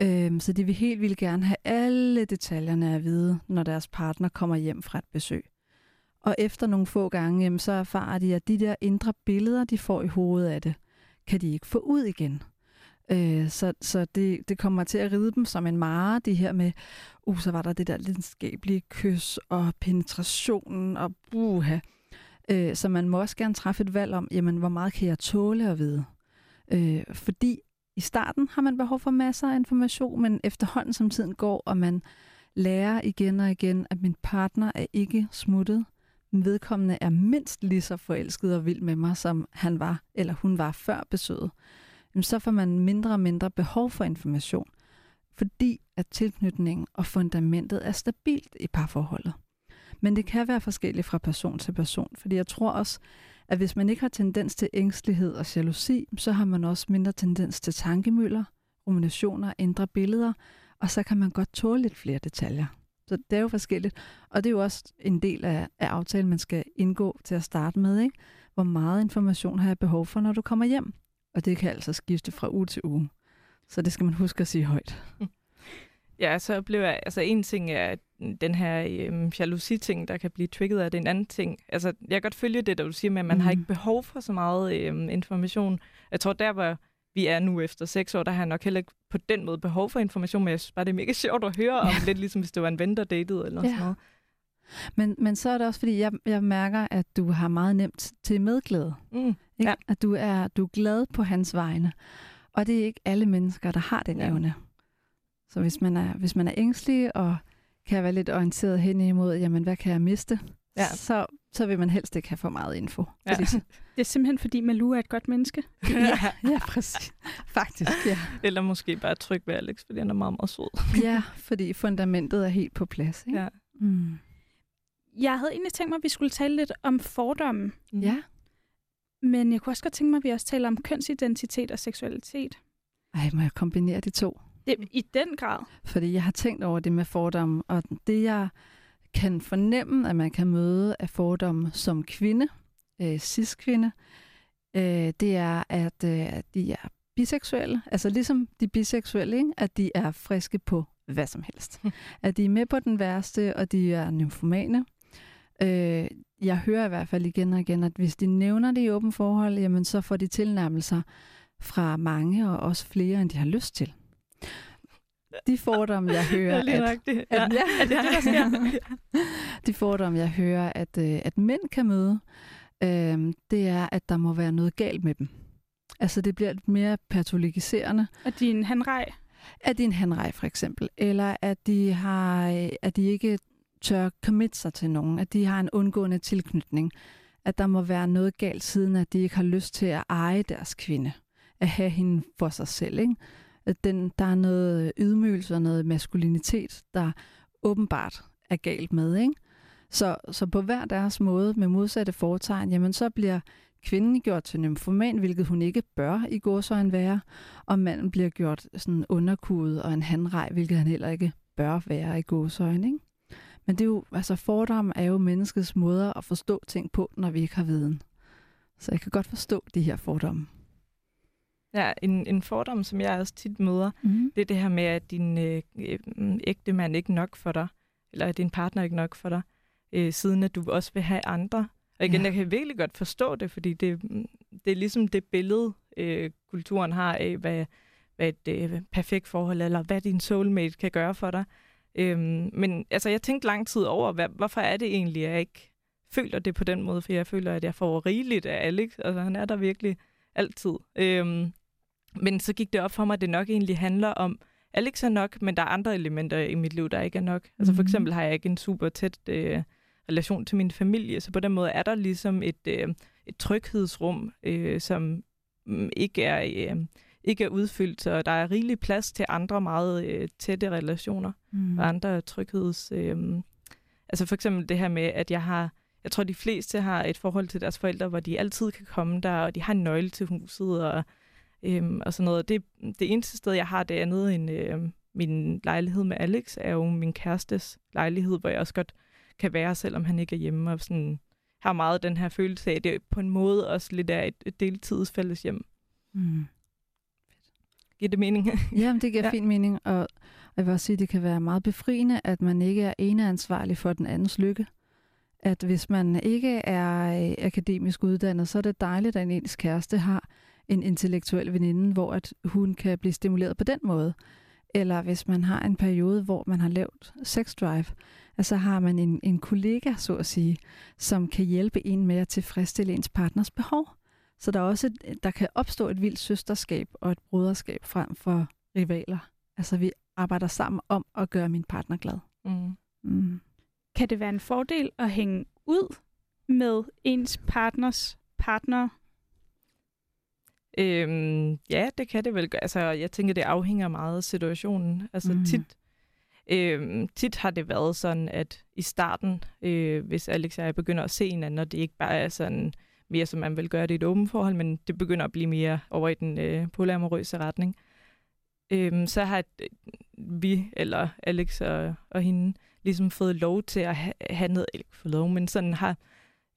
[SPEAKER 1] Øhm, så de vil helt vildt gerne have alle detaljerne at vide, når deres partner kommer hjem fra et besøg. Og efter nogle få gange, jamen, så erfarer de, at de der indre billeder, de får i hovedet af det, kan de ikke få ud igen. Øh, så så det, det kommer til at ride dem som en mare, det her med, uh, så var der det der lidenskabelige kys og penetrationen og buha. Øh, så man må også gerne træffe et valg om, jamen, hvor meget kan jeg tåle at vide? Øh, fordi i starten har man behov for masser af information, men efterhånden som tiden går, og man lærer igen og igen, at min partner er ikke smuttet, vedkommende er mindst lige så forelsket og vild med mig, som han var eller hun var før besøget, så får man mindre og mindre behov for information, fordi at tilknytningen og fundamentet er stabilt i parforholdet. Men det kan være forskelligt fra person til person, fordi jeg tror også, at hvis man ikke har tendens til ængstelighed og jalousi, så har man også mindre tendens til tankemøller, ruminationer, indre billeder, og så kan man godt tåle lidt flere detaljer. Så det er jo forskelligt. Og det er jo også en del af, af aftalen, man skal indgå til at starte med. Ikke? Hvor meget information har jeg behov for, når du kommer hjem? Og det kan altså skifte fra uge til uge. Så det skal man huske at sige højt.
[SPEAKER 3] Ja, så blev jeg, altså en ting er den her øhm, jalousi-ting, der kan blive trigget af det. En anden ting, altså jeg kan godt følge det, der du siger med, at man mm. har ikke behov for så meget øhm, information. Jeg tror, der hvor vi er nu efter seks år, der har jeg nok heller ikke på den måde behov for information, men jeg synes bare, det er mega sjovt at høre om, ja. lidt ligesom hvis det var en ven, der datede eller ja. sådan noget.
[SPEAKER 1] Men, men så er det også, fordi jeg, jeg mærker, at du har meget nemt til medglæde. Mm. Ikke? Ja. At du er, du er glad på hans vegne. Og det er ikke alle mennesker, der har den ja. evne. Så hvis man er, hvis man er ængstelig og kan være lidt orienteret hen imod, jamen hvad kan jeg miste?
[SPEAKER 3] Ja.
[SPEAKER 1] så, så vil man helst ikke have for meget info.
[SPEAKER 3] Ja.
[SPEAKER 1] Fordi
[SPEAKER 2] Det er simpelthen, fordi Malou er et godt menneske.
[SPEAKER 1] ja, ja, præcis. Faktisk, ja.
[SPEAKER 3] Eller måske bare tryg ved Alex, fordi han er meget, meget sød.
[SPEAKER 1] Ja, fordi fundamentet er helt på plads. Ikke?
[SPEAKER 3] Ja.
[SPEAKER 1] Mm.
[SPEAKER 2] Jeg havde egentlig tænkt mig, at vi skulle tale lidt om fordomme.
[SPEAKER 1] ja.
[SPEAKER 2] Men jeg kunne også godt tænke mig, at vi også taler om kønsidentitet og seksualitet.
[SPEAKER 1] Ej, må jeg kombinere de to?
[SPEAKER 2] Det, I den grad.
[SPEAKER 1] Fordi jeg har tænkt over det med fordomme, og det jeg kan fornemme, at man kan møde af fordomme som kvinde, øh, cis-kvinde, øh, det er, at, øh, de er biseksuelle. Altså ligesom de biseksuelle, ikke? at de er friske på hvad som helst. at de er med på den værste, og de er nymfomane. Øh, jeg hører i hvert fald igen og igen, at hvis de nævner det i åben forhold, jamen så får de tilnærmelser fra mange, og også flere, end de har lyst til. De fordomme, jeg hører, at, at,
[SPEAKER 3] Ja. Er det der sker?
[SPEAKER 1] de fordomme, jeg hører, at, øh, at mænd kan møde, øh, det er, at der må være noget galt med dem. Altså, det bliver lidt mere patologiserende.
[SPEAKER 2] Og din hanrej.
[SPEAKER 1] At de er en hanrej, for eksempel. Eller at de, har, øh, at de ikke tør commit sig til nogen. At de har en undgående tilknytning. At der må være noget galt, siden at de ikke har lyst til at eje deres kvinde. At have hende for sig selv. Ikke? At den, der er noget øh, ydmygelse og noget maskulinitet, der åbenbart er galt med. Ikke? Så, så på hver deres måde med modsatte foretegn, jamen så bliver kvinden gjort til nymfoman, hvilket hun ikke bør i gåsøjne være, og manden bliver gjort sådan underkudet og en handrej, hvilket han heller ikke bør være i gåsøjne. Ikke? Men det er jo, altså fordom er jo menneskets måder at forstå ting på, når vi ikke har viden. Så jeg kan godt forstå de her fordomme.
[SPEAKER 3] Ja, en, en fordom, som jeg også tit møder,
[SPEAKER 1] Mm.
[SPEAKER 3] det er det her med, at din øh, øh, ægte mand ikke nok for dig, eller at din partner ikke nok for dig, øh, siden at du også vil have andre. Og igen,
[SPEAKER 1] Ja.
[SPEAKER 3] jeg kan virkelig godt forstå det, fordi det, mm, det er ligesom det billede, øh, kulturen har af, hvad, hvad et øh, perfekt forhold er, eller hvad din soulmate kan gøre for dig. Øhm, men altså, jeg tænkte lang tid over, hvad, hvorfor er det egentlig, at jeg ikke føler det på den måde, for jeg føler, at jeg får rigeligt af Alex. Altså, han er der virkelig altid. Øhm, men så gik det op for mig, at det nok egentlig handler om, Alex er nok, men der er andre elementer i mit liv, der ikke er nok. Altså for
[SPEAKER 1] Mhm.
[SPEAKER 3] eksempel har jeg ikke en super tæt øh, relation til min familie, så på den måde er der ligesom et, øh, et tryghedsrum, øh, som mm, ikke er, øh, ikke er udfyldt, så der er rigelig plads til andre meget øh, tætte relationer
[SPEAKER 1] Mm.
[SPEAKER 3] og andre trygheds... Øh, altså for eksempel det her med, at jeg har... Jeg tror, de fleste har et forhold til deres forældre, hvor de altid kan komme der, og de har en nøgle til huset og, øhm, og sådan noget. Det, det eneste sted, jeg har det andet end øh, min lejlighed med Alex, er jo min kærestes lejlighed, hvor jeg også godt kan være, selvom han ikke er hjemme, og sådan har meget den her følelse af, at det på en måde også lidt er et, et deltidsfælles hjem.
[SPEAKER 1] Mm.
[SPEAKER 3] Giver det mening?
[SPEAKER 1] Jamen, det giver ja. Fin mening, og jeg vil også sige, at det kan være meget befriende, at man ikke er eneansvarlig for den andens lykke. At hvis man ikke er øh, akademisk uddannet, så er det dejligt, at ens kæreste har en intellektuel veninde, hvor at hun kan blive stimuleret på den måde. Eller hvis man har en periode, hvor man har lavt sex drive, altså har man en, en kollega, så at sige, som kan hjælpe en med at tilfredsstille ens partners behov. Så der er også et, der kan opstå et vildt søsterskab og et broderskab frem for rivaler. Altså vi arbejder sammen om at gøre min partner glad.
[SPEAKER 3] Mm.
[SPEAKER 1] Mm.
[SPEAKER 2] Kan det være en fordel at hænge ud med ens partners partner?
[SPEAKER 3] Øhm, ja, det kan det vel. Altså, jeg tænker, det afhænger meget af situationen. Altså mm. tit, øhm, tit har det været sådan, at i starten, øh, hvis Alex og jeg begynder at se hinanden, og det ikke bare er sådan mere, som man vil gøre det i et åbent forhold, men det begynder at blive mere over i den øh, polyamorøse retning, øhm, så har øh, vi, eller Alex og, og hende, ligesom fået lov til at ha- have noget, ikke fået lov, men sådan har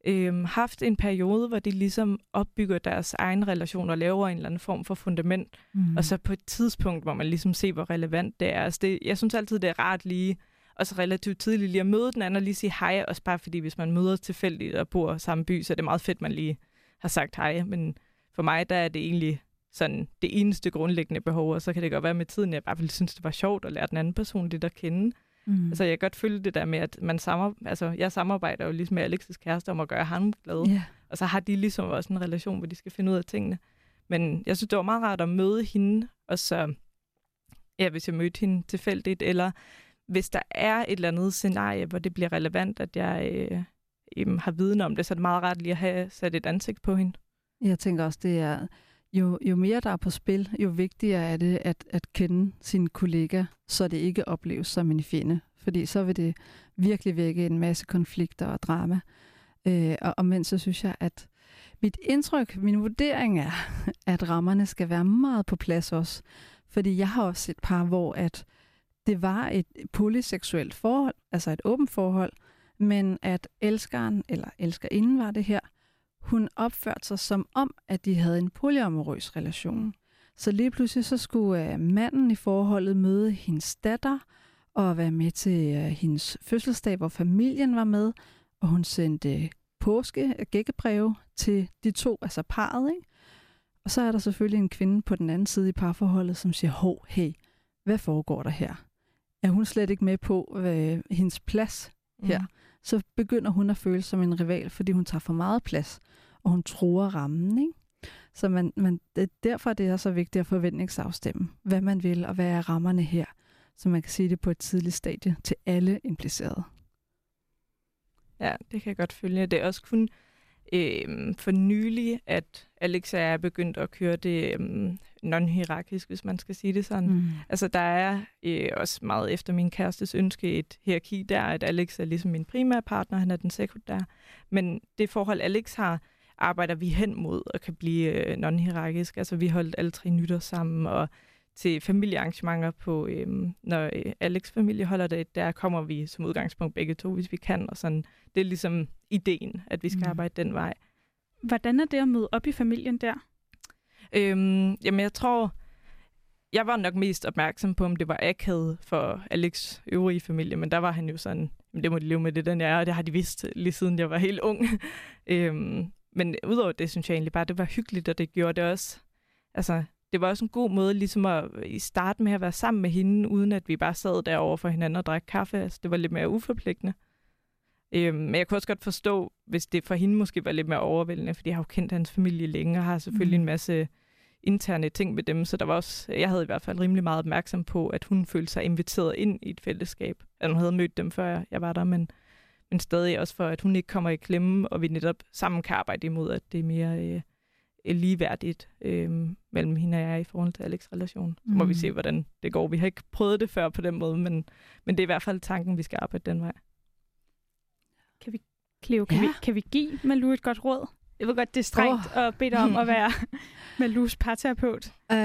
[SPEAKER 3] øhm, haft en periode, hvor de ligesom opbygger deres egen relation og laver en eller anden form for fundament.
[SPEAKER 1] Mm.
[SPEAKER 3] Og så på et tidspunkt, hvor man ligesom ser, hvor relevant det er. Altså det, jeg synes altid, det er rart lige, og så relativt tidligt lige at møde den anden og lige sige hej. Også bare fordi, hvis man møder tilfældigt og bor i samme by, så er det meget fedt, man lige har sagt hej. Men for mig, der er det egentlig sådan det eneste grundlæggende behov, og så kan det godt være med tiden, at jeg bare ville synes, det var sjovt at lære den anden person lidt at kende.
[SPEAKER 1] mm.
[SPEAKER 3] Altså, jeg kan godt følge det der med, at man samar- altså, jeg samarbejder jo ligesom med Alex's kæreste om at gøre ham glad.
[SPEAKER 1] ja.
[SPEAKER 3] Og så har de ligesom også en relation, hvor de skal finde ud af tingene. Men jeg synes, det var meget rart at møde hende, og så, ja, hvis jeg mødte hende tilfældigt, eller hvis der er et eller andet scenarie, hvor det bliver relevant, at jeg, øh, øhm, har viden om det, så er det meget rart lige at have sat et ansigt på hende.
[SPEAKER 1] Jeg tænker også, det er, jo, jo mere der er på spil, jo vigtigere er det at, at kende sine kollegaer, så det ikke opleves som en fjende. Fordi så vil det virkelig vække en masse konflikter og drama. Øh, og, og mens så synes jeg, at mit indtryk, min vurdering er, at rammerne skal være meget på plads også. Fordi jeg har også set par, hvor at det var et polyseksuelt forhold, altså et åbent forhold, men at elskeren, eller elskerinden var det her, hun opførte sig som om, at de havde en polyamorøs relation. Så lige pludselig så skulle øh, manden i forholdet møde hendes datter og være med til uh, hendes fødselsdag, hvor familien var med, og hun sendte øh, påske gækkebreve til de to, altså parret, ikke? Og så er der selvfølgelig en kvinde på den anden side i parforholdet, som siger, hov, hey, hvad foregår der her? Er hun slet ikke med på øh, hendes plads her? Mm. Så begynder hun at føle som en rival, fordi hun tager for meget plads, og hun tror rammen, ikke? Så man, man, det, derfor er det så vigtigt at forventningsafstemme, hvad man vil, og hvad er rammerne her, så man kan sige det på et tidligt stadie til alle implicerede.
[SPEAKER 3] Ja, det kan jeg godt følge. Det er også kun øh, for nylig, at Alexa er begyndt at køre det øh, non-hierarkisk, hvis man skal sige det sådan. Mm. Altså, der er øh, også meget efter min kærestes ønske et hierarki der, at Alex er ligesom min primære partner, han er den sekundære. Men det forhold, Alex har, arbejder vi hen mod og kan blive øh, non-hierarkisk. Altså, vi holdt alle tre nytter sammen, og til familiearrangementer på, øhm, når øh, Alex familie holder det, der kommer vi som udgangspunkt begge to, hvis vi kan, og sådan, det er ligesom ideen, at vi skal mm. arbejde den vej.
[SPEAKER 2] Hvordan er det at møde op i familien der?
[SPEAKER 3] Øhm, jamen, jeg tror, jeg var nok mest opmærksom på, om det var akavet for Alex øvrige familie, men der var han jo sådan, jamen, det må de leve med det, den er, og det har de vidst lige siden jeg var helt ung. øhm, men udover det, synes jeg egentlig bare, det var hyggeligt, og det gjorde det også, altså, det var også en god måde ligesom at starte med at være sammen med hende, uden at vi bare sad derovre for hinanden og drak kaffe. Altså, det var lidt mere uforpligtende. Øhm, men jeg kunne også godt forstå, hvis det for hende måske var lidt mere overvældende, fordi jeg har jo kendt hans familie længe og har selvfølgelig mm. en masse interne ting med dem, så der var også, jeg havde i hvert fald rimelig meget opmærksom på, at hun følte sig inviteret ind i et fællesskab. At hun havde mødt dem, før jeg var der, men, men stadig også for, at hun ikke kommer i klemme, og vi netop sammen kan arbejde imod, at det er mere øh, ligeværdigt øh, mellem hende og jeg i forhold til Alex' relation. Så må mm. vi se, hvordan det går. Vi har ikke prøvet det før på den måde, men, men det er i hvert fald tanken, vi skal arbejde den vej.
[SPEAKER 2] Kan vi, Cleo, kan, ja. vi, kan vi give Malu et godt råd? Jeg ved godt, det er strengt oh. at bede dig om at være Malus parterapeut uh,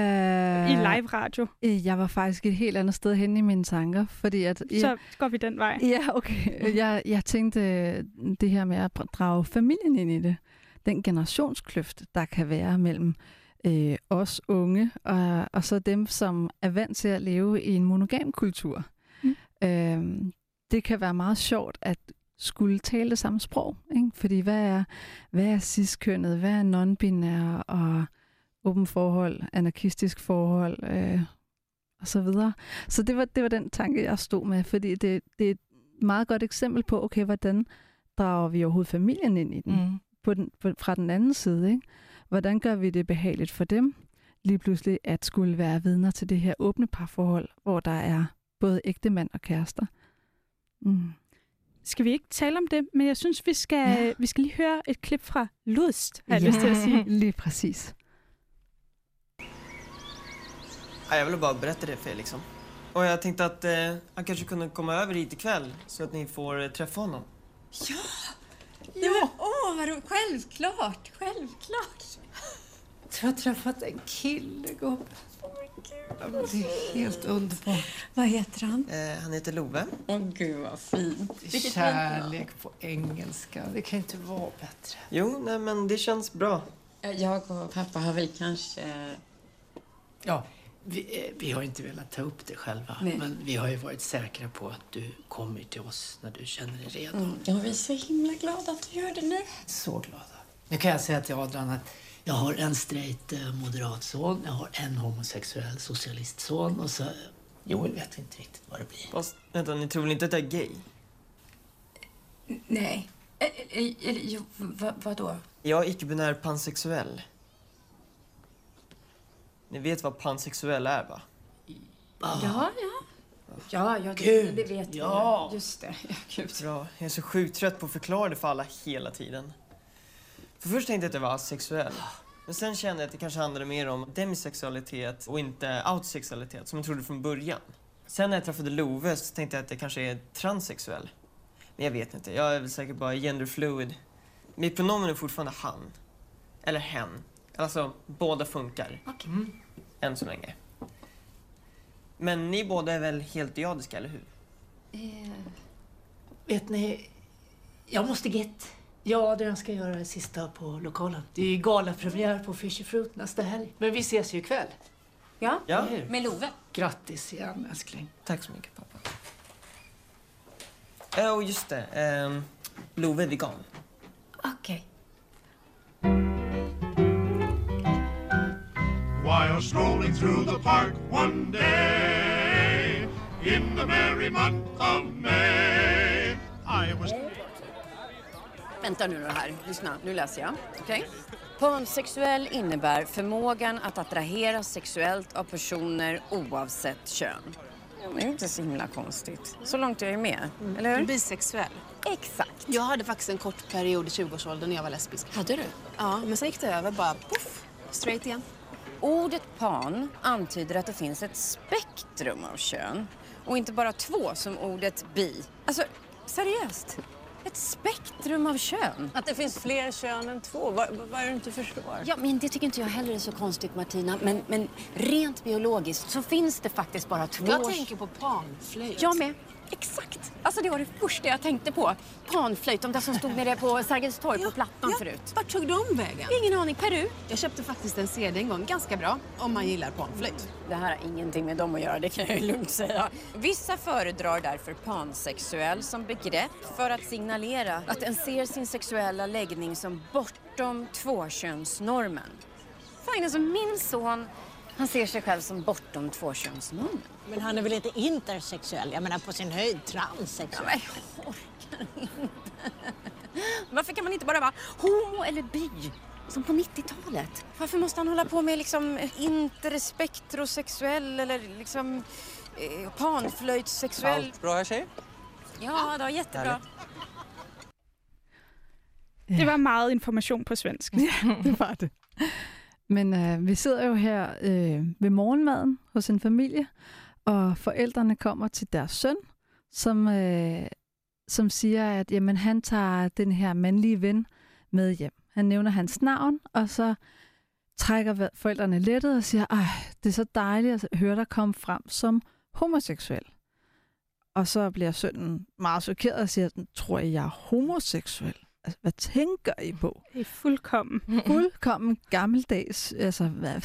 [SPEAKER 2] i live radio.
[SPEAKER 1] Øh, jeg var faktisk et helt andet sted hen i mine tanker, fordi at...
[SPEAKER 2] Jeg, Så går vi den vej.
[SPEAKER 1] Ja, okay. Jeg, jeg tænkte øh, det her med at drage familien ind i det den generationskløft, der kan være mellem øh, os unge og, og så dem, som er vant til at leve i en monogam kultur. Mm. Øh, det kan være meget sjovt at skulle tale det samme sprog. Ikke? Fordi hvad er, hvad er ciskønnet, hvad er non-binær og åben forhold, anarkistisk forhold øh, og så videre. Så det var, det var den tanke, jeg stod med, fordi det, det er et meget godt eksempel på, okay, hvordan drager vi overhovedet familien ind i den? Mm på den, på, fra den anden side. Ikke? Hvordan gør vi det behageligt for dem lige pludselig at skulle være vidner til det her åbne parforhold, hvor der er både ægte mand og kærester?
[SPEAKER 2] Mm. Skal vi ikke tale om det? Men jeg synes, vi skal, ja. vi skal lige høre et klip fra Lust, har jeg ja, lyst til at sige.
[SPEAKER 1] lige præcis.
[SPEAKER 8] Jag ville bara berätta det för er liksom. Och jag tänkte att eh, han kanske kunde komma över hit ikväll så att ni får eh, träffa honom.
[SPEAKER 9] Ja! Ja, åh, vad roligt. Självklart, självklart. Du har träffat en kille, gubben. Det är helt underbart. Vad heter han?
[SPEAKER 8] Eh, han heter Love.
[SPEAKER 9] Åh, gud vad fint. Kärlek på engelska. Det kan inte vara bättre.
[SPEAKER 8] Jo, nej men det känns bra.
[SPEAKER 9] Jag och pappa har väl kanske...
[SPEAKER 10] Ja, vi, eh, vi, har inte velat ta upp det själva, Nej. men vi har ju varit säkra på att du kommer till oss när du känner dig redo. Mm.
[SPEAKER 9] Ja, vi är så himla glada att du gör det nu.
[SPEAKER 10] Så glada. Nu kan jag säga till Adrian att jag har en straight eh, moderat son, jag har en homosexuell socialistson och så Joel vet vi inte riktigt vad det blir.
[SPEAKER 8] Fast, vänta, ni tror väl inte att jag är gay?
[SPEAKER 9] Nej. Eller, vad, vadå?
[SPEAKER 8] Jag är icke-binär pansexuell. Ni vet vad pansexuell är, va?
[SPEAKER 9] Ja, ja. Ja, ja det, det vet
[SPEAKER 10] ja.
[SPEAKER 9] vi. Just det. Ja, gud.
[SPEAKER 8] Bra. Jag är så sjukt trött på att förklara det för alla hela tiden. För först tänkte jag att jag var asexuell. Men sen kände jag att det kanske handlade mer om demisexualitet och inte outsexualitet som jag trodde från början. Sen när jag träffade Love så tänkte jag att jag kanske är transsexuell. Men jag vet inte, jag är väl säkert bara genderfluid. Mitt pronomen är fortfarande han. Eller hen. Alltså, båda funkar.
[SPEAKER 9] Okej.
[SPEAKER 8] Än så länge. Men ni båda är väl helt diadiska, eller hur?
[SPEAKER 9] Eh,
[SPEAKER 10] Vet ni, jag måste get. Ja, det jag ska göra det sista på lokalen. Det är galapremiär på Fisher Fruit nästa helg. Men vi ses ju ikväll.
[SPEAKER 9] ja,
[SPEAKER 8] Ja.
[SPEAKER 9] Med Love.
[SPEAKER 10] Grattis igen, älskling.
[SPEAKER 8] Tack så mycket, pappa. Ja, och just det. ehm, Love är vegan.
[SPEAKER 9] Okej.
[SPEAKER 11] While strolling through the park one day in the merry month of May, I was.
[SPEAKER 12] Vänta nu då här. Lyssna, nu läser jag. Okej? Pansexuell innebär förmågan att attraheras sexuellt av personer oavsett kön. Det är inte så himla konstigt. Så långt är jag med, eller hur?
[SPEAKER 13] Bisexuell.
[SPEAKER 12] Exakt.
[SPEAKER 13] Jag hade faktiskt en kort period i 20-årsåldern när jag var lesbisk.
[SPEAKER 12] Hade du?
[SPEAKER 13] Ja, men sen gick det över bara poff, straight igen.
[SPEAKER 12] Ordet pan antyder att det finns ett spektrum av kön och inte bara två som ordet bi. Alltså, seriöst. Ett spektrum av kön.
[SPEAKER 7] Att det finns fler kön än två, vad, vad är det du inte förstår?
[SPEAKER 12] Ja, men det tycker inte jag heller är så konstigt Martina. Men, men rent biologiskt så finns det faktiskt bara två...
[SPEAKER 13] Jag tänker på panflöjt.
[SPEAKER 12] Jag med. Exakt. Alltså det var det första jag tänkte på. Panflöjt, de där som stod nere på Sergels torg på Plattan
[SPEAKER 13] ja.
[SPEAKER 12] förut.
[SPEAKER 13] Vart tog de vägen?
[SPEAKER 12] Ingen aning. Peru.
[SPEAKER 13] Jag köpte faktiskt en CD en gång, ganska bra, om man gillar panflöjt.
[SPEAKER 12] Det här har ingenting med dem att göra, det kan jag ju lugnt säga. Vissa föredrar därför pansexuell som begrepp för att signalera att en ser sin sexuella läggning som bortom tvåkönsnormen. Fan, alltså min son, han ser sig själv som bortom tvåkönsnormen.
[SPEAKER 7] Men han är väl inte intersexuell? Jag menar på sin höjd transsexuell.
[SPEAKER 12] Ja, men jag orkar inte. Varför kan man inte bara vara homo eller bi? Som på 90-talet. Varför måste han hålla på med liksom interspektrosexuell eller liksom eh, panflöjtssexuell?
[SPEAKER 14] Allt bra här tjejer?
[SPEAKER 12] Ja, det var jättebra.
[SPEAKER 2] Det var meget information på svensk.
[SPEAKER 1] Ja, det var det. Men øh, vi sidder jo her øh, ved morgenmaden hos en familie, og forældrene kommer til deres søn, som, øh, som siger, at jamen, han tager den her mandlige ven med hjem. Han nævner hans navn, og så trækker forældrene lettet og siger, ej, det er så dejligt at høre dig komme frem som homoseksuel. Og så bliver sønnen meget chokeret og siger, tror I, jeg er homoseksuel? Altså, hvad tænker I på?
[SPEAKER 2] Det er fuldkommen.
[SPEAKER 1] Fuldkommen gammeldags. Altså, hvad,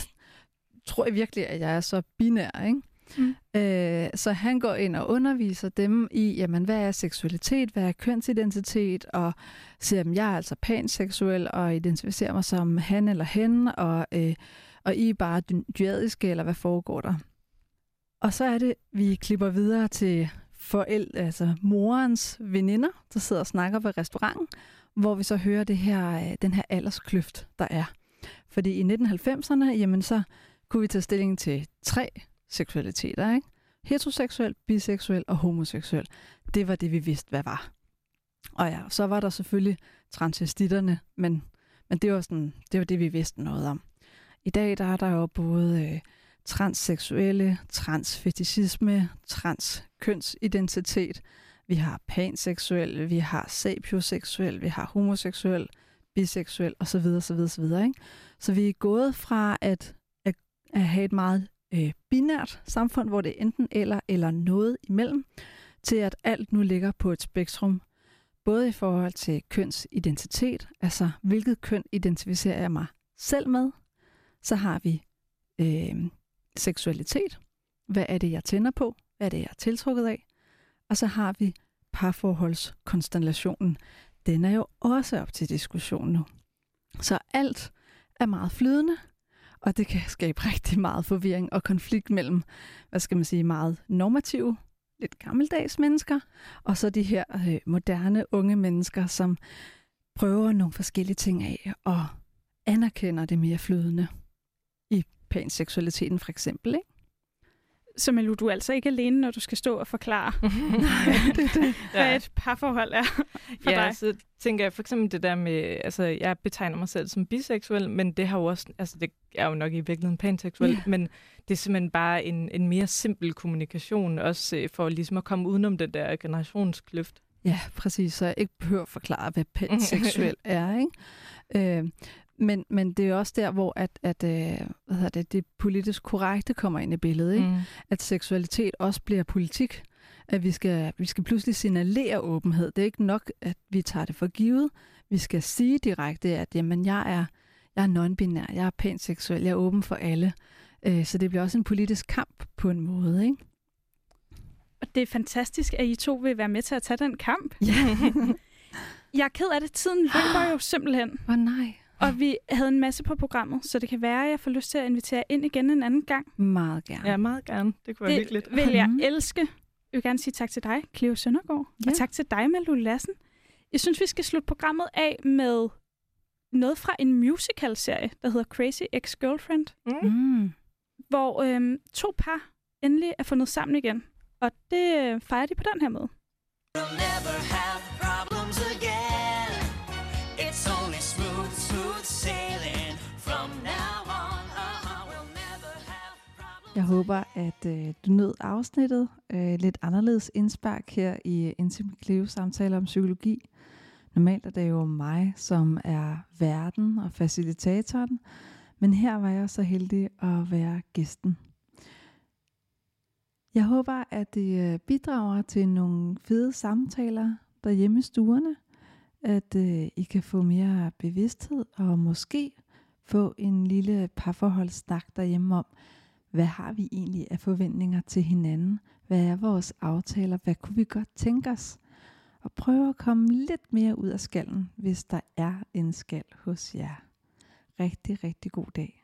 [SPEAKER 1] tror I virkelig, at jeg er så binær, ikke? Mm. Øh, så han går ind og underviser dem i, jamen, hvad er seksualitet, hvad er kønsidentitet, og siger, at jeg er altså panseksuel, og identificerer mig som han eller hen, og, øh, og I er bare dyadiske, eller hvad foregår der? Og så er det, vi klipper videre til forældre, altså morens veninder, der sidder og snakker ved restauranten, hvor vi så hører det her, øh, den her alderskløft, der er. Fordi i 1990'erne, jamen så kunne vi tage stilling til tre seksualiteter, ikke? Heteroseksuel, biseksuel og homoseksuel. Det var det, vi vidste, hvad var. Og ja, så var der selvfølgelig transvestitterne, men, men det, var sådan, det var det, vi vidste noget om. I dag der er der jo både øh, transseksuelle, transfetishisme, transkønsidentitet, vi har panseksuel, vi har sapioseksuel, vi har homoseksuel, biseksuel osv. osv., osv. Ikke? Så vi er gået fra at, at, at have et meget øh, binært samfund, hvor det er enten eller eller noget imellem, til at alt nu ligger på et spektrum, både i forhold til kønsidentitet, altså hvilket køn identificerer jeg mig selv med, så har vi øh, seksualitet, hvad er det, jeg tænder på, hvad er det, jeg er tiltrukket af, og så har vi parforholdskonstellationen. Den er jo også op til diskussion nu. Så alt er meget flydende, og det kan skabe rigtig meget forvirring og konflikt mellem, hvad skal man sige, meget normative, lidt gammeldags mennesker, og så de her øh, moderne unge mennesker, som prøver nogle forskellige ting af og anerkender det mere flydende i panseksualiteten for eksempel. Ikke?
[SPEAKER 2] Så Malou, du er altså ikke alene, når du skal stå og forklare, hvad et parforhold er for
[SPEAKER 3] ja,
[SPEAKER 2] dig.
[SPEAKER 3] så tænker jeg for eksempel det der med, altså jeg betegner mig selv som biseksuel, men det har jo også, altså det er jo nok i virkeligheden panseksuel,
[SPEAKER 1] Ja.
[SPEAKER 3] men det er simpelthen bare en, en mere simpel kommunikation, også øh, for ligesom at komme udenom den der generationskløft.
[SPEAKER 1] Ja, præcis. Så jeg ikke behøver at forklare, hvad panseksuel er. Ikke? Øh, men, men det er også der, hvor at, at, øh, hvad hedder det, det politisk korrekte kommer ind i billedet. Ikke?
[SPEAKER 3] Mm.
[SPEAKER 1] At seksualitet også bliver politik. At vi skal, vi skal pludselig signalere åbenhed. Det er ikke nok, at vi tager det for givet. Vi skal sige direkte, at jamen, jeg er, jeg er non-binær, jeg er panseksuel, jeg er åben for alle. Øh, så det bliver også en politisk kamp på en måde. Ikke?
[SPEAKER 2] Og det er fantastisk, at I to vil være med til at tage den kamp.
[SPEAKER 1] Ja.
[SPEAKER 2] Jeg er ked af det. Tiden løber jo simpelthen.
[SPEAKER 1] Åh oh, nej.
[SPEAKER 2] Og vi havde en masse på programmet, så det kan være, at jeg får lyst til at invitere ind igen en anden gang.
[SPEAKER 1] Meget gerne.
[SPEAKER 3] Ja, meget gerne. Det kunne være hyggeligt.
[SPEAKER 2] Det vil jeg elske. Jeg vil gerne sige tak til dig, Cleo Søndergaard. Ja. Og tak til dig, Malu Lassen. Jeg synes, vi skal slutte programmet af med noget fra en musical-serie, der hedder Crazy Ex-Girlfriend,
[SPEAKER 1] Mm.
[SPEAKER 2] hvor øhm, to par endelig er fundet sammen igen. Og det øh, fejrer de på den her måde.
[SPEAKER 14] never have
[SPEAKER 1] Jeg håber, at øh, du nød afsnittet. Øh, lidt anderledes indspark her i Intim Cleo samtaler om psykologi. Normalt er det jo mig, som er verden og facilitatoren, men her var jeg så heldig at være gæsten. Jeg håber, at det øh, bidrager til nogle fede samtaler derhjemme i stuerne, at øh, I kan få mere bevidsthed og måske få en lille parforholdssnak derhjemme om, hvad har vi egentlig af forventninger til hinanden? Hvad er vores aftaler? Hvad kunne vi godt tænke os? Og prøve at komme lidt mere ud af skallen, hvis der er en skal hos jer. Rigtig, rigtig god dag.